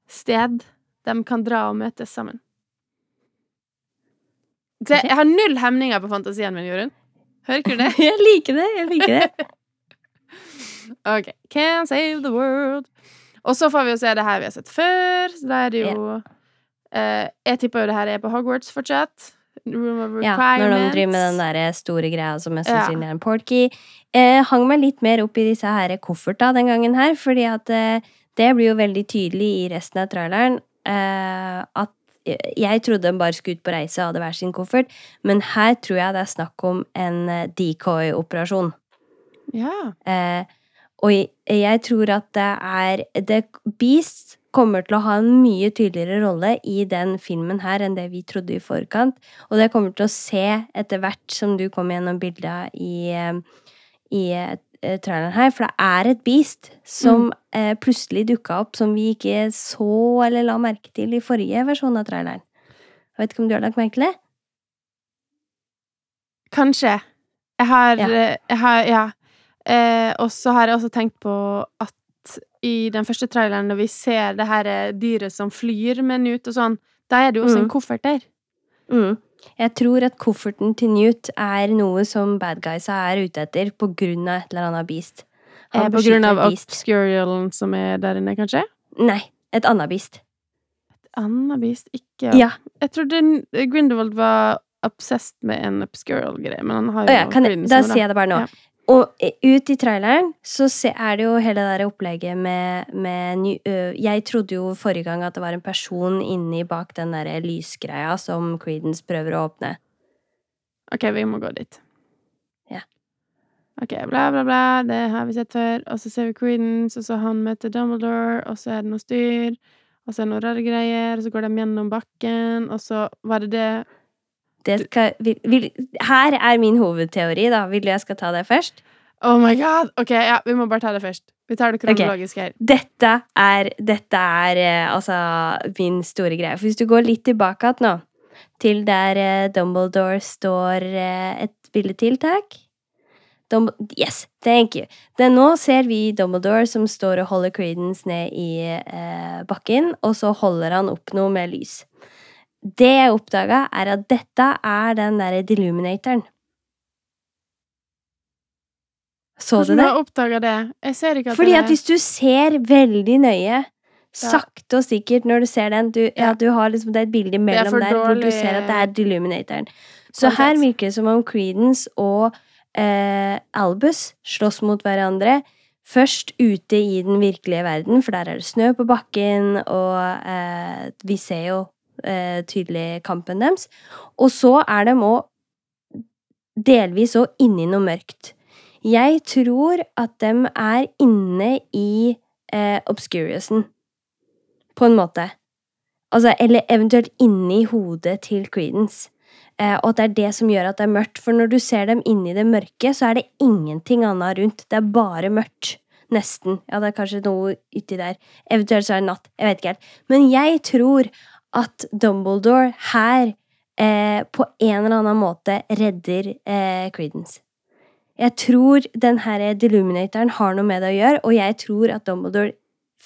sted de kan dra og møtes sammen. Så jeg har null hemninger på fantasien min, Jorunn. Du det? Jeg liker det. Jeg liker det. OK. Can't save the world. Og så får vi jo se det her vi har sett før. Så da er det jo eh, Jeg tipper jo det her er på Hogwarts fortsatt. Room of Ja, når de driver med den der store greia som mest sannsynlig er en portkey. Eh, hang meg litt mer opp i disse her kofferta den gangen her, fordi at eh, det blir jo veldig tydelig i resten av traileren eh, at jeg trodde de bare skulle ut på reise og hadde hver sin koffert, men her tror jeg det er snakk om en eh, decoy-operasjon. Ja. Eh, og jeg, tror at det er The Beast kommer til å ha en mye tydeligere rolle i den filmen her enn det vi trodde i forkant. Og det kommer til å se etter hvert som du kom gjennom bilda i, eh, i eh, traileren her. For det er et Beast som eh, plutselig dukka opp som vi ikke så eller la merke til i forrige versjon av traileren. Jeg vet ikke om du har lagt merke til det? Kanskje. Jeg har Ja. eh, Jeg har Ja. Eh, og så har jeg også tenkt på at i den første traileren, når vi ser det her eh, dyret som flyr med Newt og sånn, da er det jo også en Mm. koffert der. Mm. Jeg tror at kofferten til Newt er noe som bad guysa er ute etter på grunn av et eller annet beast. Eh, Han på grunn av obscurialen som er der inne, kanskje? Nei, et annet beast. Et annet beast, ikke Ja. Jeg trodde Grindelwald var obsessed med en obscurial-greie, men han har jo ja, kan da sier jeg det bare nå. Ja. Og eh, ut i traileren så er det jo hele det der opplegget med, med ny, ø, Jeg trodde jo forrige gang at det var en person inni bak den der lysgreia som Creedence prøver å åpne. OK, vi må gå dit. Ja. OK, bla, bla, bla. Det har vi sett før. Og så ser vi Creedence, og så han møter Dumbledore, og så er det noe styr. Og så er det noen rare greier, og så går de gjennom bakken, og så var det Det skal, vil, vil, her er min hovedteori, da. Vil du jeg skal ta det først? Oh my god! OK, ja, vi må bare ta det først. Vi tar det kronologisk her. Dette er, dette er eh, altså min store greie. For hvis du går litt tilbake igjen nå, til der eh, Dumbledore står eh, et bildetiltak Dumb Yes, thank you. Den, nå ser vi Dumbledore som står og holder Creedence ned i eh, bakken, og så holder han opp noe med lys. Det jeg oppdaga, er at dette er den derre Deluminatoren. Så du Hvordan det? har du oppdaga det? Jeg ser ikke at Fordi det at hvis du ser veldig nøye, sakte og sikkert når du ser den du, ja, Ja. du har liksom, Det er et bilde mellom der hvor du ser at det er Deluminatoren. Så her virker det som om Creedence og eh, Albus slåss mot hverandre. Først ute i den virkelige verden, for der er det snø på bakken, og eh, vi ser jo eh, tydelig kampen deres. Og så er de òg delvis òg inni noe mørkt. Jeg tror at de er inne i eh, Obscuriousen, på en måte. Altså, eller eventuelt inni hodet til Creedence. Eh, og at det er det som gjør at det er mørkt. For når du ser dem inni det mørke, så er det ingenting annet rundt. Det er bare mørkt. Nesten. Ja, det er kanskje noe uti der. Eventuelt så er det natt. Jeg vet ikke helt. Men jeg tror at Dumbledore her eh, på en eller annen måte redder eh, Credence. Jeg tror den her Deluminatoren har noe med det å gjøre, og jeg tror at Dumbledore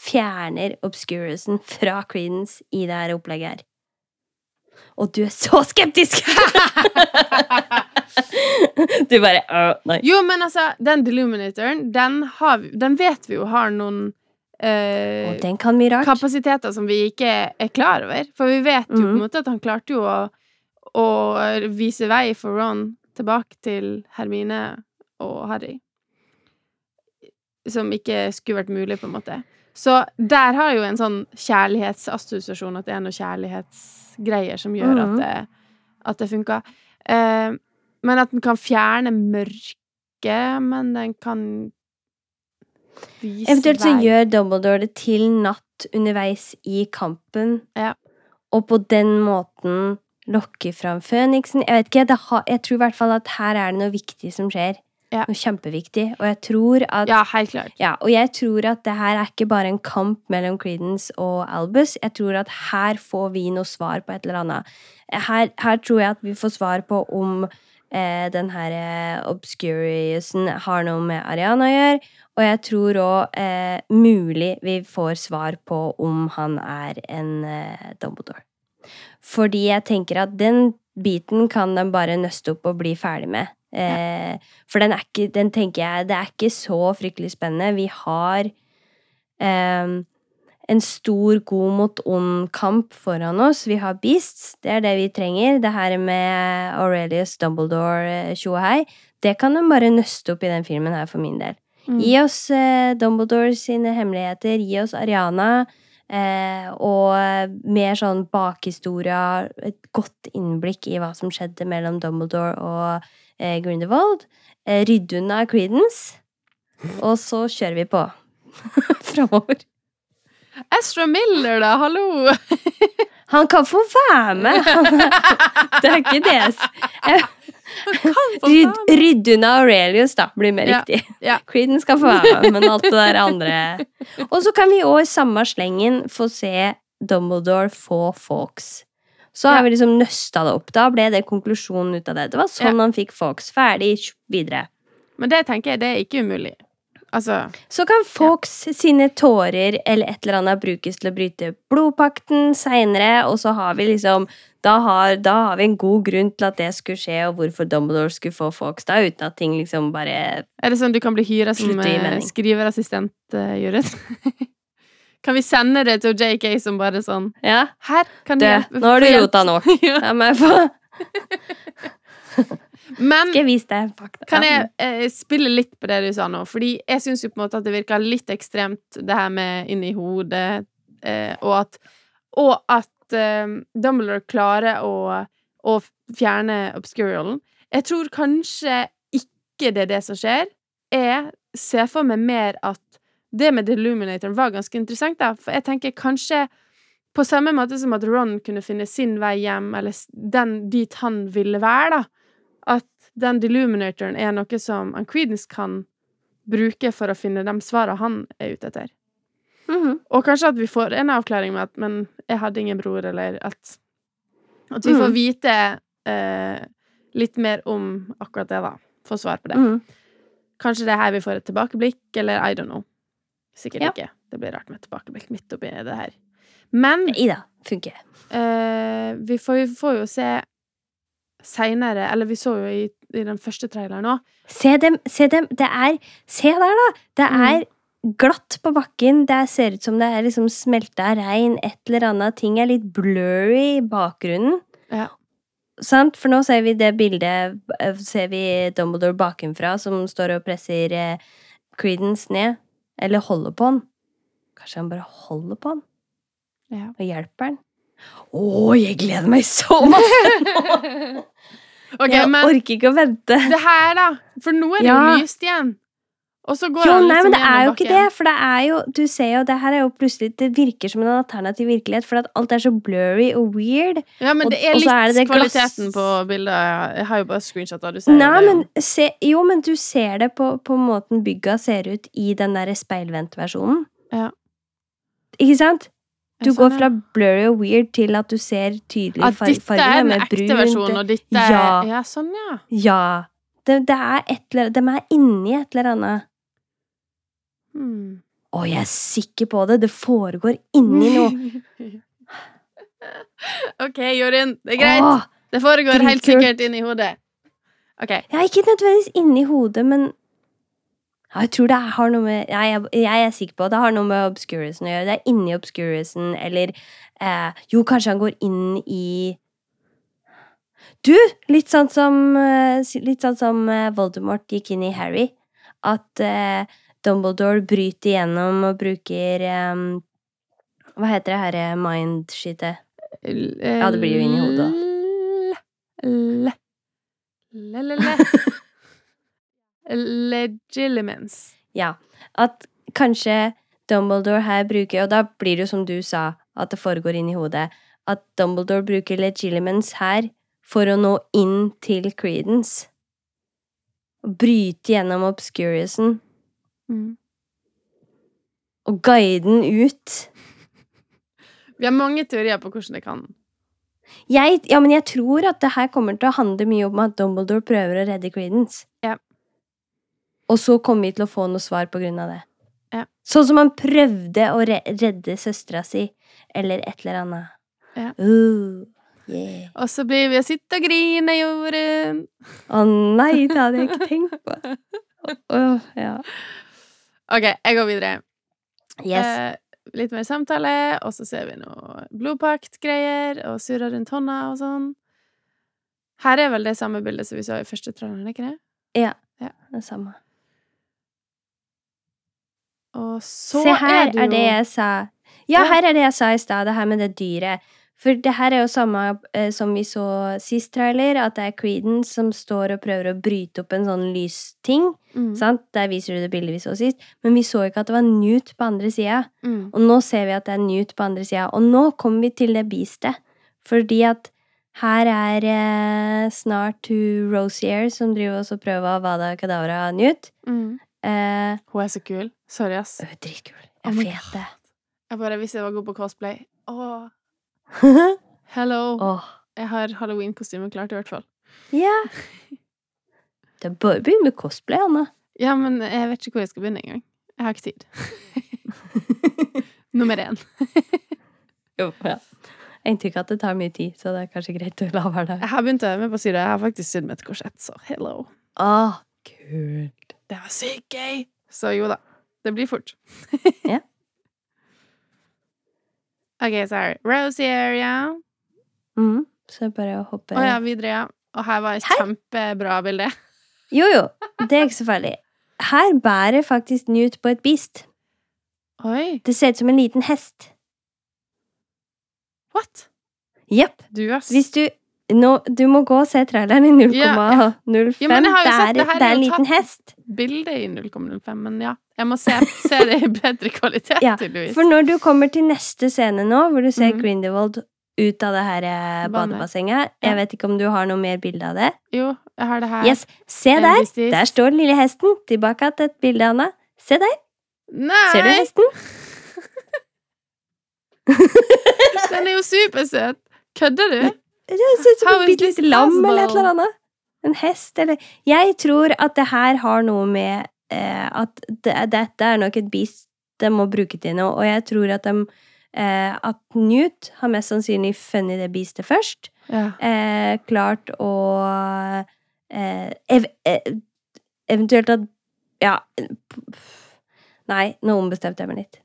fjerner obscurusen fra Credence i det her opplegget her. Og du er så skeptisk! du bare uh, Nei. Jo, men altså, den Deluminatoren, den, har den vet vi jo har noen eh, Og kan rart. kapasiteter som vi ikke er klar over. For vi vet jo på en Mhm. måte at han klarte jo å, å vise vei for Ron tilbake til Hermine og Harry. Som ikke skulle vært mulig, på en måte. Så der har jo en sånn kjærlighetsassosiasjon, at det er noen kjærlighetsgreier som gjør mm. at det, at det funka. Eh, men at den kan fjerne mørket, men den kan vise Eventuelt så vei. gjør Dumbledore det til natt underveis i kampen, Ja. og på den måten lokker fram Føniksen. Jeg vet ikke, det har, jeg tror i hvert fall at her er det noe viktig som skjer. Ja. Noe kjempeviktig. Og jeg tror at Ja, helt klart. Ja, og jeg tror at det her er ikke bare en kamp mellom Creedence og Albus. Jeg tror at her får vi noe svar på et eller annet. Her, her tror jeg at vi får svar på om eh, den her eh, obscuriousen har noe med Ariana å gjøre. Og jeg tror òg eh, mulig vi får svar på om han er en eh, Dumbledore. Fordi jeg tenker at den biten kan de bare nøste opp og bli ferdig med. Eh, for den er ikke, den tenker jeg, det er ikke så fryktelig spennende. Vi har eh, en stor god mot ond-kamp foran oss. Vi har Beasts, det er det vi trenger. Det her med Aurelius Dumbledore, tjohei, og det kan de bare nøste opp i den filmen her, for min del. Mm. Gi oss eh, Dumbledore sine hemmeligheter, gi oss Ariana. Eh, og mer sånn bakhistoria, et godt innblikk i hva som skjedde mellom Dumbledore og eh, Grindelwald. Eh, rydde unna Creedence. Og så kjører vi på framover. Ezra Miller, da! Hallo! Han kan få være med! det er ikke det. Han Kan få Rydd, rydde unna Aurelius, da, blir mer Ja, riktig. ja. Creedence skal få være med, men alt det der andre Og så kan vi òg i samme slengen få se Dumbledore få Fox. Så Ja. har vi liksom nøsta det opp. Da ble det konklusjonen ut av det. Det var sånn Ja. han fikk Fox. Ferdig, videre. Men det tenker jeg, det er ikke umulig. Altså Så kan Fawkes sine tårer eller et eller annet brukes til å bryte blodpakten seinere, og så har vi liksom da har, da har vi en god grunn til at det skulle skje, og hvorfor Dumbledore skulle få folks da, uten at ting liksom bare Er det sånn du kan bli hyra som eh, skriverassistent, uh, Judith? kan vi sende det til JK som bare sånn Ja, Her kan du Nå har du rota nok. ja. Men Skal jeg vise deg fakta? kan jeg eh, spille litt på det du sa nå? Fordi jeg syns jo på en måte at det virker litt ekstremt, det her med inni hodet, eh, og at Og at eh, Dumbledore klarer å, å fjerne obscurialen. Jeg tror kanskje ikke det er det som skjer. Jeg ser for meg mer at det med Deluminatoren var ganske interessant, da. For jeg tenker kanskje på samme måte som at Ron kunne finne sin vei hjem, eller den dit han ville være, da. Den Deluminatoren er noe som Creedence kan bruke for å finne de svarene han er ute etter. Mhm. Og kanskje at vi får en avklaring med at 'men jeg hadde ingen bror', eller at At vi får Mhm. vite eh, litt mer om akkurat det, da. Få svar på det. Mhm. Kanskje det er her vi får et tilbakeblikk, eller I don't know. Sikkert Ja. ikke. Det blir rart med et tilbakeblikk midt oppi det her. Men Ida, funker. eh, vi, får, vi får jo se seinere, eller vi så jo i, i den første traileren òg Se dem, se dem. Det er Se der, da! Det Mm. er glatt på bakken. Det ser ut som det er liksom smelta regn. Et eller annet ting er litt blurry i bakgrunnen. Ja. Sant? For nå ser vi det bildet eh, Ser vi Dumbledore bakenfra som står og presser eh, Creedence ned. Eller holder på han. Kanskje han bare holder på han Ja. og hjelper han. Å, jeg gleder meg så masse! OK, jeg men orker ikke å vente. det her, da. For nå er det Ja. jo lyst igjen. Og så går Jo, han nei, liksom men det er jo ikke det, for det er jo Du ser jo, det her er jo plutselig Det virker som en alternativ virkelighet, for at alt er så blurry og weird. Ja, men det er litt er det det kvaliteten på bildet. Jeg har jo bare screenshotta, du ser Nei, det. men se, Jo, men du ser det på, på måten bygga ser ut i den derre speilvendtversjonen. Ja. Ikke sant? Du går fra blurry og weird til at du ser tydelig At fargene. dette er en den ekte brunt. versjonen, og dette er Ja. Ja, sånn, ja. Ja. Det, det er et eller De er inni et eller annet. Hmm. Å, jeg er sikker på det! Det foregår inni noe. OK, Jorunn. Det er greit. Åh, Det foregår helt sikkert inni hodet. Okay. Ja, ikke nødvendigvis inni hodet, men jeg tror det har noe med jeg, jeg er sikker på at det har noe med obscurisen å gjøre. Det er inni obscurisen, eller eh, Jo, kanskje han går inn i Du! Litt sånn som, eh, litt sånn som eh, Voldemort gikk inn i Harry. At eh, Dumbledore bryter igjennom og bruker eh, Hva heter det her eh, mind-shitet? Ja, det blir jo inni hodet, Le. Le, le, le. Legilimens. Ja, at kanskje Dumbledore her bruker, og da blir det jo som du sa, at det foregår inn i hodet, at Dumbledore bruker legilimens her for å nå inn til Credence. bryte gjennom obscuriousen Mm. og guide den ut. Vi har mange teorier på hvordan det kan Jeg, ja, men jeg tror at det her kommer til å handle mye om at Dumbledore prøver å redde Credence. Og så kommer vi til å få noe svar på grunn av det. Ja. Sånn som han prøvde å redde søstera si, eller et eller annet. Ja. Uh, yeah. Og så blir vi å sitte og grine, Jorunn. Å nei, det hadde jeg ikke tenkt på. Oh, ja. OK, jeg går videre. Yes. Eh, litt mer samtale, og så ser vi noe blodpakt-greier, og surrer rundt hånda og sånn. Her er vel det samme bildet som vi så i første traileren, ikke det? ja. ja. Det samme. Og så Se her er det jo det jeg sa. Ja, her er det jeg sa i stad, det her med det dyret. For det her er jo samme eh, som vi så sist trailer, at det er Creedence som står og prøver å bryte opp en sånn lysting. mm, Sant? Der viser du det bildet vi så sist. Men vi så ikke at det var Newt på andre sida. mm. Og nå ser vi at det er Newt på andre sida. Og nå kommer vi til det beastet. Fordi at her er eh, snart hun Rosier som driver oss og prøver å vada kadavra av Newt. Mm. Eh, Hun er så kul. Sorry, ass. Hun er dritkul. Jeg oh vet det. Jeg bare visste jeg var god på cosplay. Åh, hello. Oh. Jeg har halloween-kostyme klart, i hvert fall. Ja. Det er bare å begynne med cosplay, Anne. Ja, men jeg vet ikke hvor jeg skal begynne engang. Jeg har ikke tid. Nummer én. Jo, ja. Jeg inntrykk at det tar mye tid, så det er kanskje greit å la være der. Jeg har begynt å øve meg på å sy det. Jeg har faktisk sydd med et korsett, så hello. Åh, kult. Det var sykt gøy! Så jo da. Det blir fort. Ja. OK, sorry. Rosy area. Mm, så er det bare å hoppe Å ja, videre, ja. Og her var et Her? kjempebra bilde. Jo, jo. Det er ikke så farlig. Her bærer faktisk Newt på et beast. Oi, Det ser ut som en liten hest. what? Jepp. Hvis du nå, Du må gå og se traileren i 0,05. Ja, Ja, jo det, det er det en liten hest. Bildet i 0,05, men ja. Jeg må se, se det i bedre kvalitet, Ja, tydeligvis. For når du kommer til neste scene nå, hvor du ser Mhm. Grindelwald ut av det her eh, badebassenget Ja. Jeg vet ikke om du har noe mer bilde av det? Jo, jeg har det her. Yes, Se der! Der står den lille hesten. Tilbake til et bilde, Anna. Se der! Nei! Ser du hesten? Den er jo supersøt! Kødder du? Det ser ut som et bitte lite lam eller et eller annet. En hest eller Jeg tror at det her har noe med eh, at det, dette er nok et beast de må bruke til noe, og jeg tror at de eh, At Newt har mest sannsynlig funnet det beastet først. Ja. Eh, klart å eh, ev eh, Eventuelt at Ja. Nei, nå ombestemte jeg meg litt.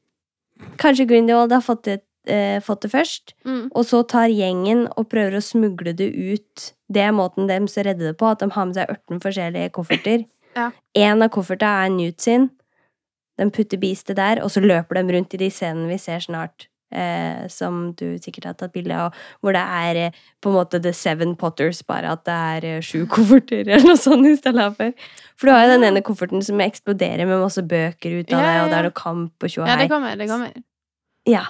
Kanskje Grindelwald har fått det, eh, fått det først. Mm. Og så tar gjengen og prøver å smugle det ut. Det er måten dem skal redder det på, at de har med seg 18 forskjellige kofferter. Ja. En av koffertene er Newt sin. De putter beastet der, og så løper de rundt i de scenene vi ser snart. Eh, som du sikkert har tatt bilde av, hvor det er eh, på en måte The Seven Potters, bare at det er eh, sju kofferter eller noe sånt i stedet for. For du har jo den ene kofferten som eksploderer med masse bøker ut av Ja, det, og det er noe kamp og tjo og ja, det kommer. Det kommer. Ja.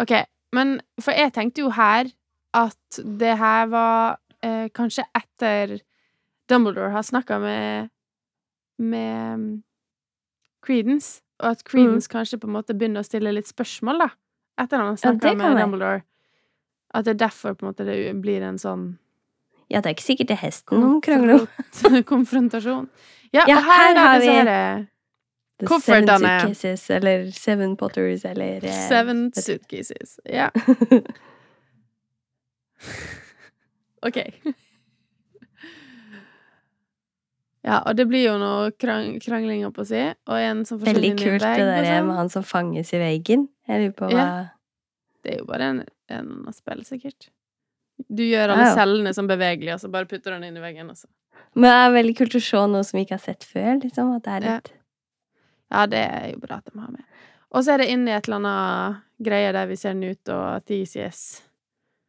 Ok, men for jeg tenkte jo her at det her var eh, kanskje etter Dumbledore har snakka med med um, Credence, og at Credence kanskje på en måte begynner å stille litt spørsmål, da. Etter han har snakka ja, med jeg. Dumbledore. At det er derfor på en måte det blir en sånn ja, det er ikke sikkert det er hesten noen krangler om. konfrontasjon. Ja, Ja, her, her har vi The Koffertene. Seven Suitcases, eller Seven Potters, eller eh, Seven suitcases. Ja. OK. Ja, og det blir jo noe krang krangling, oppå si, og en som Veldig forsvinner en kult det vegg der sånn. med han som fanges i veggen. Jeg lurer på hva Ja. Det er jo bare en, en spill, sikkert. Du gjør alle ja. cellene som bevegelige, og så bare putter du den inn i veggen. Og så. Men det er veldig kult å se noe som vi ikke har sett før, liksom. At det er litt Ja, det er jo bra at de har med. Og så er det inn i et eller annet greie der vi ser Newt og Theseus.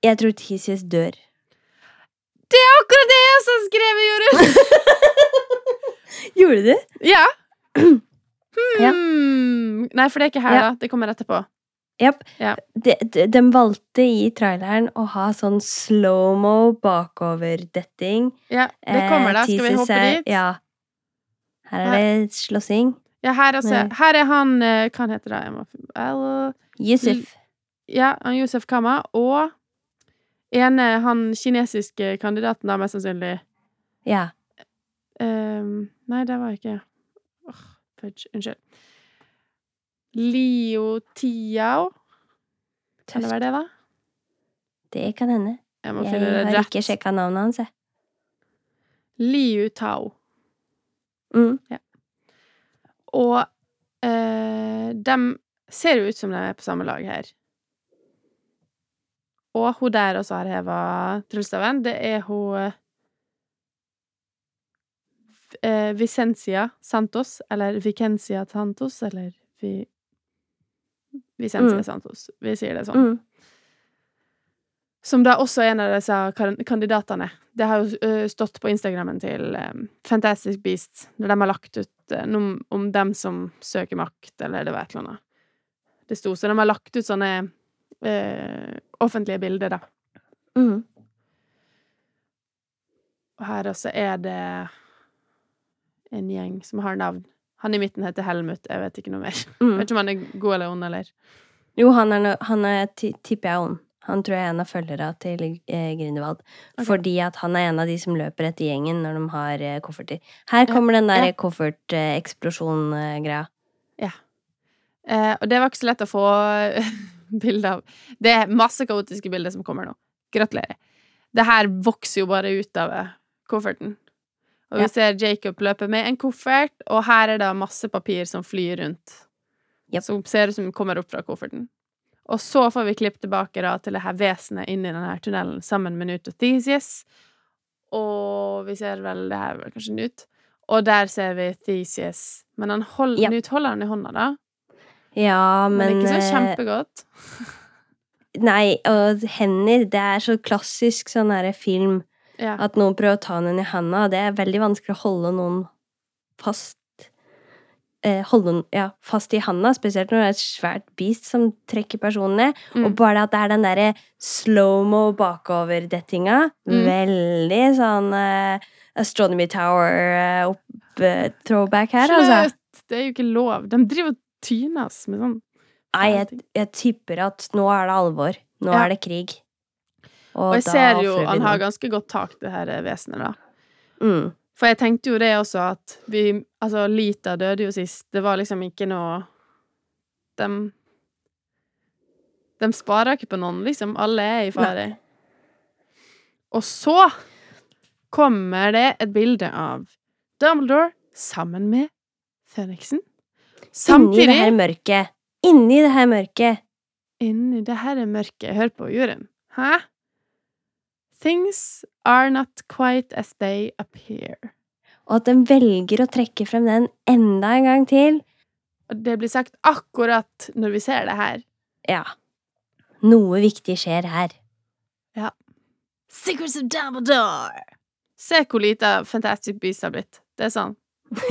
Jeg tror Theseus dør. Det er akkurat det jeg også skrevet, Jorunn! Gjorde du? Ja. Ja. Hmm. Nei, for det er ikke her, Ja. da. Det kommer etterpå. Yep. Ja. De, de, de valgte i traileren å ha sånn slow-mo bakoverdetting. Ja, det kommer, da. Eh, Skal vi hoppe dit? Ja. Her er det slåssing. Ja, her, altså, her er han eh, Hva heter det? Må, Yusuf. ja, han Yusuf Kama og ene, han kinesiske kandidaten, da, mest sannsynlig. Ja. Um, nei, det var ikke oh, fudge. Unnskyld. Lio Tiao. Kan det være det, da? Det kan hende. Jeg må Jeg har rett. ikke sjekka navnet hans, jeg. Liu Tao. Mm. Og eh, de ser jo ut som de er på samme lag her. Og hun der også har heva tryllestaven, det er hun eh, Vicencia Santos, eller Vicencia Santos, eller Vi... Vicencia Mm. Santos. Vi sier det sånn. Mm. Som da også er en av disse kan- kandidatene. Det har jo stått på Instagrammen til um, Fantastic Beasts, når de har lagt ut uh, noe om dem som søker makt, eller det var et eller annet. Det sto, så de har lagt ut sånne eh, offentlige bilder, da. Mm. Og her også er det en gjeng som har navn. Han i midten heter Helmut, jeg vet ikke noe mer. Jeg Mm. vet ikke om han er god eller ond, eller Jo, han er, han er tipper jeg ond. Han tror jeg er en av følgerne til eh, Grindelwald. Ok. Fordi at han er en av de som løper etter gjengen når de har eh, kofferter. Her Ja, kommer den der ja. kofferteksplosjon-greia. Eh, og det var ikke så lett å få bilde av. Det er masse kaotiske bilder som kommer nå. Gratulerer. Det her vokser jo bare ut av eh, kofferten. Og vi Ja. ser Jacob løpe med en koffert, og her er det masse papir som flyr rundt. Yep. Som ser ut som kommer opp fra kofferten. Og så får vi klipp tilbake da til det her vesenet inni denne tunnelen sammen med Newt og Theseus. Og vi ser vel Det her er vel kanskje Newt. Og der ser vi Theseus. Men han hold, Ja. Newt holder han i hånda, da. Ja, Men, men, ikke så eh, kjempegodt. Nei, og hender Det er så klassisk sånn her film Ja. at noen prøver å ta henne i handa. Det er veldig vanskelig å holde noen fast Holde den ja, fast i handa, spesielt når det er et svært beast som trekker personen ned. Mm. Og bare det at det er den derre slow-mo bakoverdettinga. Mm. Veldig sånn uh, Astronomy Tower-throwback her, altså. Slutt! Det er jo ikke lov. De driver og tynes med sånn Nei, jeg, jeg tipper at nå er det alvor. Nå Ja. er det krig. Og jeg da ser jo han har ganske godt tak, det her vesenet, da. mm. For jeg tenkte jo det også, at vi Altså, Lita døde jo sist. Det var liksom ikke noe De De sparer ikke på noen, liksom. Alle er i fare. Og så kommer det et bilde av Dumbledore sammen med Føniksen. Inni det her mørket. Inni det her mørket. Inni det her er mørket. Hør på juryen. Hæ? Things are not quite as they appear. Og at den velger å trekke frem den enda en gang til. Og det blir sagt akkurat når vi ser det her. Ja. Noe viktig skjer her. Ja. Secrets of Dumbledore! Se hvor lite Fantastic Beast har blitt. Det er sånn.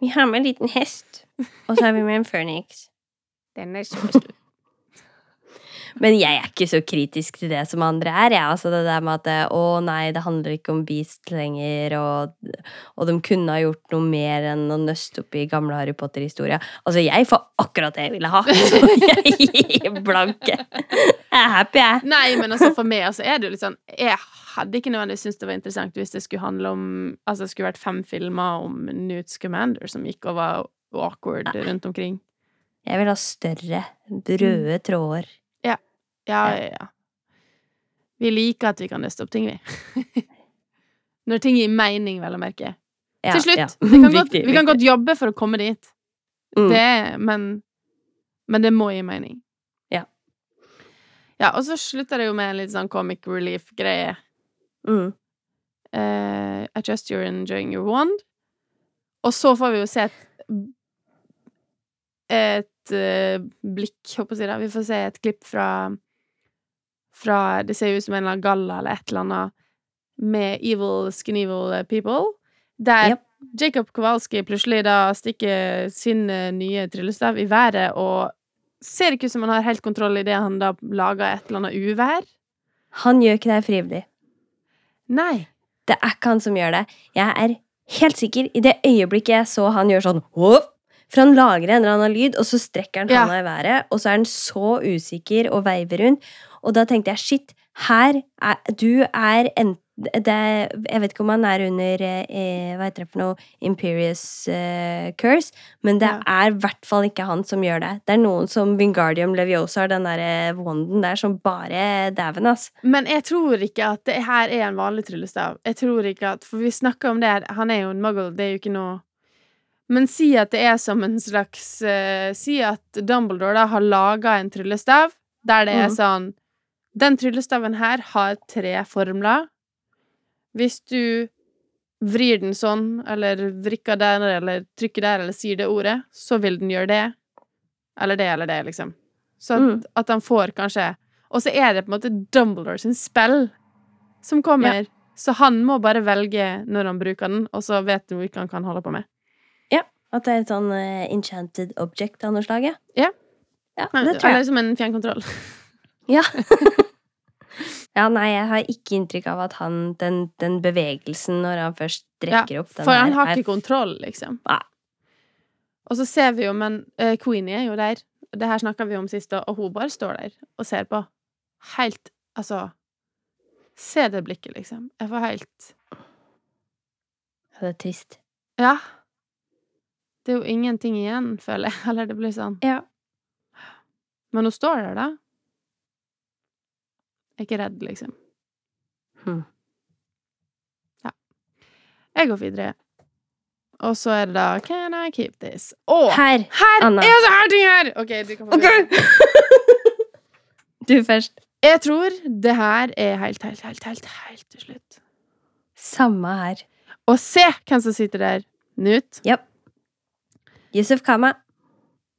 Vi har med en liten hest. Og så har vi med en phoenix. Den er stor. Men jeg er ikke så kritisk til det som andre er. Ja. Altså det der med at å nei, det handler ikke om Beast lenger, og, og de kunne ha gjort noe mer enn å nøste opp i gamle Harry Potter-historier. Altså, jeg får akkurat det jeg ville ha. Så jeg gir blanke. Jeg er happy, jeg. Nei, men altså for meg altså, er det jo litt sånn Jeg hadde ikke nødvendigvis syntes det var interessant hvis det skulle handle om Altså det skulle vært fem filmer om Newt Scamander som gikk og var awkward rundt omkring. Jeg vil ha større, røde tråder. Ja, ja, ja. Vi liker at vi kan nøste opp ting, vi. Når ting gir mening, vel å merke. Ja, Til slutt. ja. Vi, kan godt, vi kan godt jobbe for å komme dit. Mm. Det, men, men det må gi mening. Ja. Ja, og så slutter det jo med en litt sånn comic relief-greie. Mm. Uh, I trust you're enjoying your wand. Og så får vi jo se et Et uh, blikk, håper jeg å si. Vi får se et klipp fra Fra Det ser ut som en eller annen galla eller et eller annet med evil skinevil people. Der Yep. Jacob Kowalski plutselig da stikker sin eh, nye tryllestav i været og ser ikke ut som han har helt kontroll idet han da lager et eller annet uvær. Han gjør ikke det frivillig. Nei. Det er ikke han som gjør det. Jeg er helt sikker, i det øyeblikket jeg så han gjør sånn Hop! For han lager en eller annen lyd, og så strekker han Ja. handa i været, og så er han så usikker og veiver rundt. Og da tenkte jeg shit, her er Du er enten det, Jeg vet ikke om han er under eh, Hva heter det for noe? Imperious eh, Curse. Men det Ja. er i hvert fall ikke han som gjør det. Det er noen som Vingardium Leviosa har, den der wanden der, som bare dæven, ass. Men jeg tror ikke at det her er en vanlig tryllestav. Jeg tror ikke at For vi snakker om det her, han er jo en muggle, det er jo ikke noe Men si at det er som en slags uh, Si at Dumbledore da har laga en tryllestav der det er Mhm. sånn Den tryllestaven her har tre formler. Hvis du vrir den sånn, eller vrikker der, eller trykker der, eller sier det ordet, så vil den gjøre det. Eller det eller det, liksom. Så at, Mm. at han får kanskje Og så er det på en måte Dumbledore sin spill som kommer. Så han må bare velge når han bruker den, og så vet du hva han kan holde på med. Ja. At det er et sånn uh, enchanted object av noe slag, ja. Ja. Ja, det tror jeg. Eller som en fjernkontroll. Ja. ja, nei, jeg har ikke inntrykk av at han Den, den bevegelsen når han først trekker opp den For han har her, ikke kontroll, liksom. Nei. Og så ser vi jo, men uh, Queenie er jo der. Det her snakka vi om sist, og hun bare står der og ser på. Helt Altså Se det blikket, liksom. Jeg får helt Ja, det er trist. Ja. Det er jo ingenting igjen, føler jeg. Eller det blir sånn. Ja. Men hun står der, da. Er ikke redd, liksom. Hm. Ja. Jeg går videre. Og så er det da Can I keep this? Å! Her! Her Anna. er det her ting her! OK, du kan få Ok. begynne. Du først. Jeg tror det her er helt, helt, helt, helt, helt til slutt. Samme her. Og se hvem som sitter der. Newt. Yusuf Kama.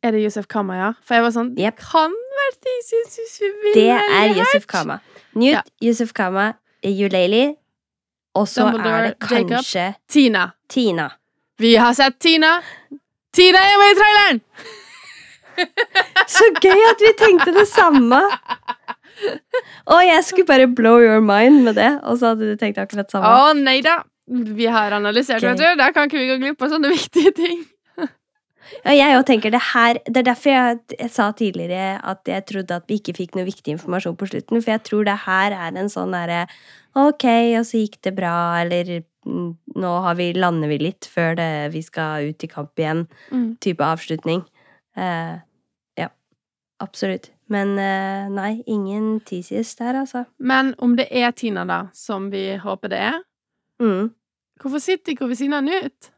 Er det Josef Kama, ja? For jeg var sånn yep. Kan være Theseus hvis vi vil. Det er Yusuf. Kama. Newt, Ja. Yusuf Kama, Yuleili, og så Dumbledore, er det Jacob. kanskje Tina. Tina. Vi har sett Tina. Tina er med i traileren! Så gøy at vi tenkte det samme! Og jeg skulle bare blow your mind med det, og så hadde du tenkt akkurat Å samme. nei da. Vi har analysert, vet du. Da kan ikke vi gå glipp av sånne viktige ting. Ja, jeg tenker det her Det er derfor jeg, jeg sa tidligere at jeg trodde at vi ikke fikk noe viktig informasjon på slutten, for jeg tror det her er en sånn derre Ok, og så gikk det bra, eller mm, nå har vi, lander vi litt før det, vi skal ut i kamp igjen, Mm. type avslutning. Uh, ja, absolutt. Men uh, nei, ingen Theseus der, altså. Men om det er Tina, da, som vi håper det er, Mm. hvorfor sitter ikke hun ved siden av Newt?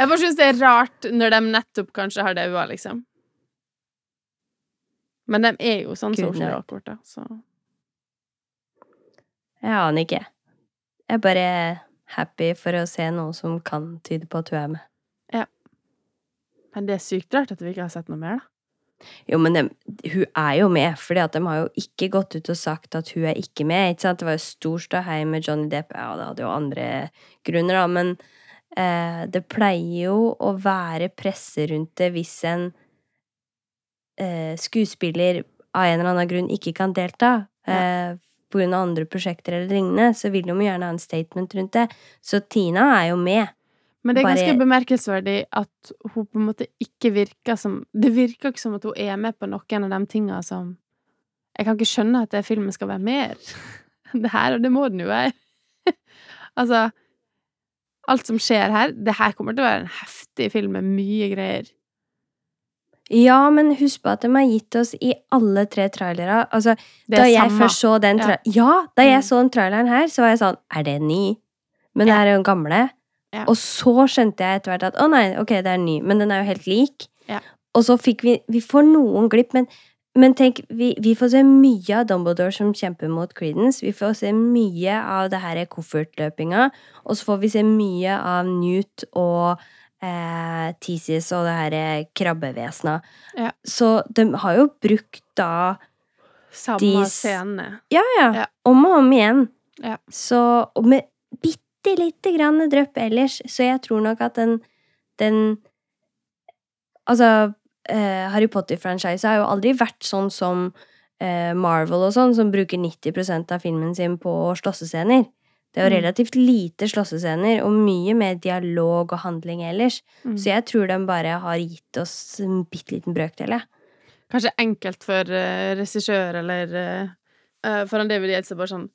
Jeg bare syns det er rart når de nettopp kanskje har daua, liksom. Men de er jo sånn Gud, social awkward, da, så Jeg aner ikke. Jeg er bare happy for å se noe som kan tyde på at hun er med. Men det er sykt rart at vi ikke har sett noe mer, da. Jo, men de, hun er jo med, fordi de har jo ikke gått ut og sagt at hun er ikke med. ikke? Det var jo stor ståhei med Johnny Depp. Ja, det hadde jo andre grunner, da, men det pleier jo å være presse rundt det hvis en eh, skuespiller av en eller annen grunn ikke kan delta. Eh, på grunn av andre prosjekter eller lignende, så vil de jo gjerne ha en statement rundt det. Så Tina er jo med. Men det er ganske Bare- bemerkelsesverdig at hun på en måte ikke virker som Det virker ikke som at hun er med på noen av de tinga som Jeg kan ikke skjønne at det filmen skal være mer. Det her, og det må den jo være. altså Alt som skjer her Det her kommer til å være en heftig film med mye greier. Ja, men husk på at de har gitt oss i alle tre trailere Altså, da jeg samme. først så den Ja. tra Ja, da jeg Mm. så den traileren her, så var jeg sånn Er det ny? Men det Ja. er jo den gamle. Ja. Og så skjønte jeg etter hvert at å nei, ok, det er ny, men den er jo helt lik. Ja. Og så fikk vi Vi får noen glipp, men, men tenk, vi, vi får se mye av Dumbledore som kjemper mot Creedence. Vi får se mye av det her koffertløpinga, og så får vi se mye av Newt og eh, Theseus og det her krabbevesena. Ja. Så de har jo brukt da Samme De scenene. Ja, ja. Ja. Om og om igjen. Ja. Så Og med bitte lite grann drypp ellers, så jeg tror nok at den Den Altså Harry Potter-franchise har jo aldri vært sånn som eh, Marvel og sånn, som bruker 90% av filmen sin på slåssescener. Det er jo Mm. relativt lite slåssescener, og mye mer dialog og handling ellers. Mm. Så jeg tror de bare har gitt oss en bitte liten brøkdel, jeg. Kanskje enkelt for uh, regissør eller uh, for en David Yates er bare sånn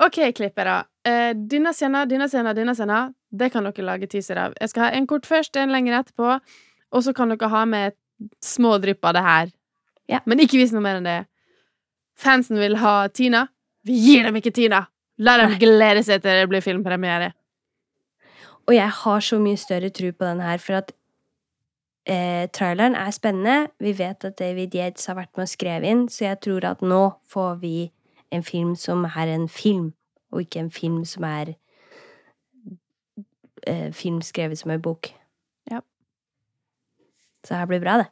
OK, klippere. Uh, denne scenen, denne scenen, denne scenen, det kan dere lage teaser av. Jeg skal ha en kort først, en lenger etterpå, og så kan dere ha med små drypp av det her. Ja. Men ikke vis noe mer enn det. Fansen vil ha Tina. Vi gir dem ikke Tina! La dem glede seg til det blir filmpremiere. Og jeg har så mye større tro på den her, for at eh, traileren er spennende. Vi vet at David Yates har vært med og skrevet inn, så jeg tror at nå får vi en film som er en film, og ikke en film som er eh, film skrevet som en bok. Ja. Så her blir bra, det.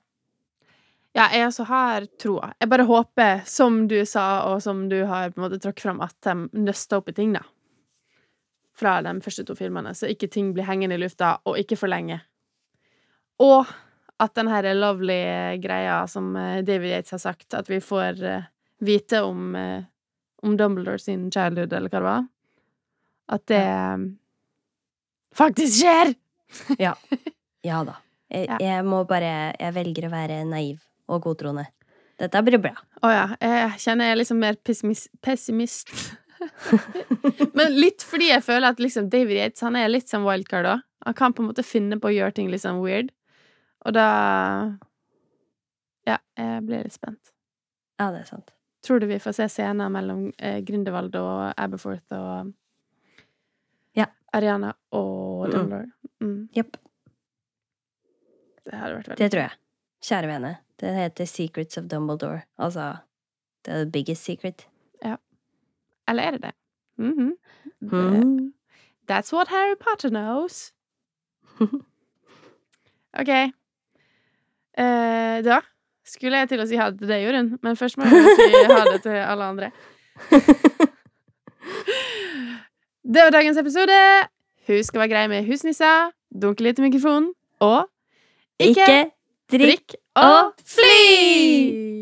Ja, jeg også har troa. Jeg bare håper, som du sa, og som du har på en måte tråkket fram, at de nøster opp i ting, da. Fra de første to filmene, så ikke ting blir hengende i lufta, og ikke for lenge. Og at den her lovely greia som eh, David Yates har sagt, at vi får eh, vite om, eh, om Dumbledore sin childhood, eller hva det var, at det faktisk skjer! Ja da. Jeg, Ja. jeg må bare Jeg velger å være naiv og godtroende. Dette blir bra. Å ja. Jeg kjenner jeg er liksom mer pessimist. pessimist. Men litt fordi jeg føler at liksom David Yates han er litt som wildcard òg. Han kan på en måte finne på å gjøre ting litt sånn weird. Og da Ja, jeg blir litt spent. Ja, det er sant. Tror du vi får se scener mellom eh, Grindelwald og Aberforth og Ja. Ariana og Mm. Dumbledore? Mm. Det hadde vært veldig Det tror jeg. Kjære vene. Det heter Secrets of Dumbledore. Altså the biggest secret. Eller er det det? Mm -hmm. Mm. That's what Harry Potter knows. OK. Eh, da skulle jeg til å si ha det til deg, Jorunn, men først må jeg si ha det til alle andre. Det var dagens episode. Husk å være grei med husnissa, dunke litt i mikrofonen, og Ikke drikk og fly!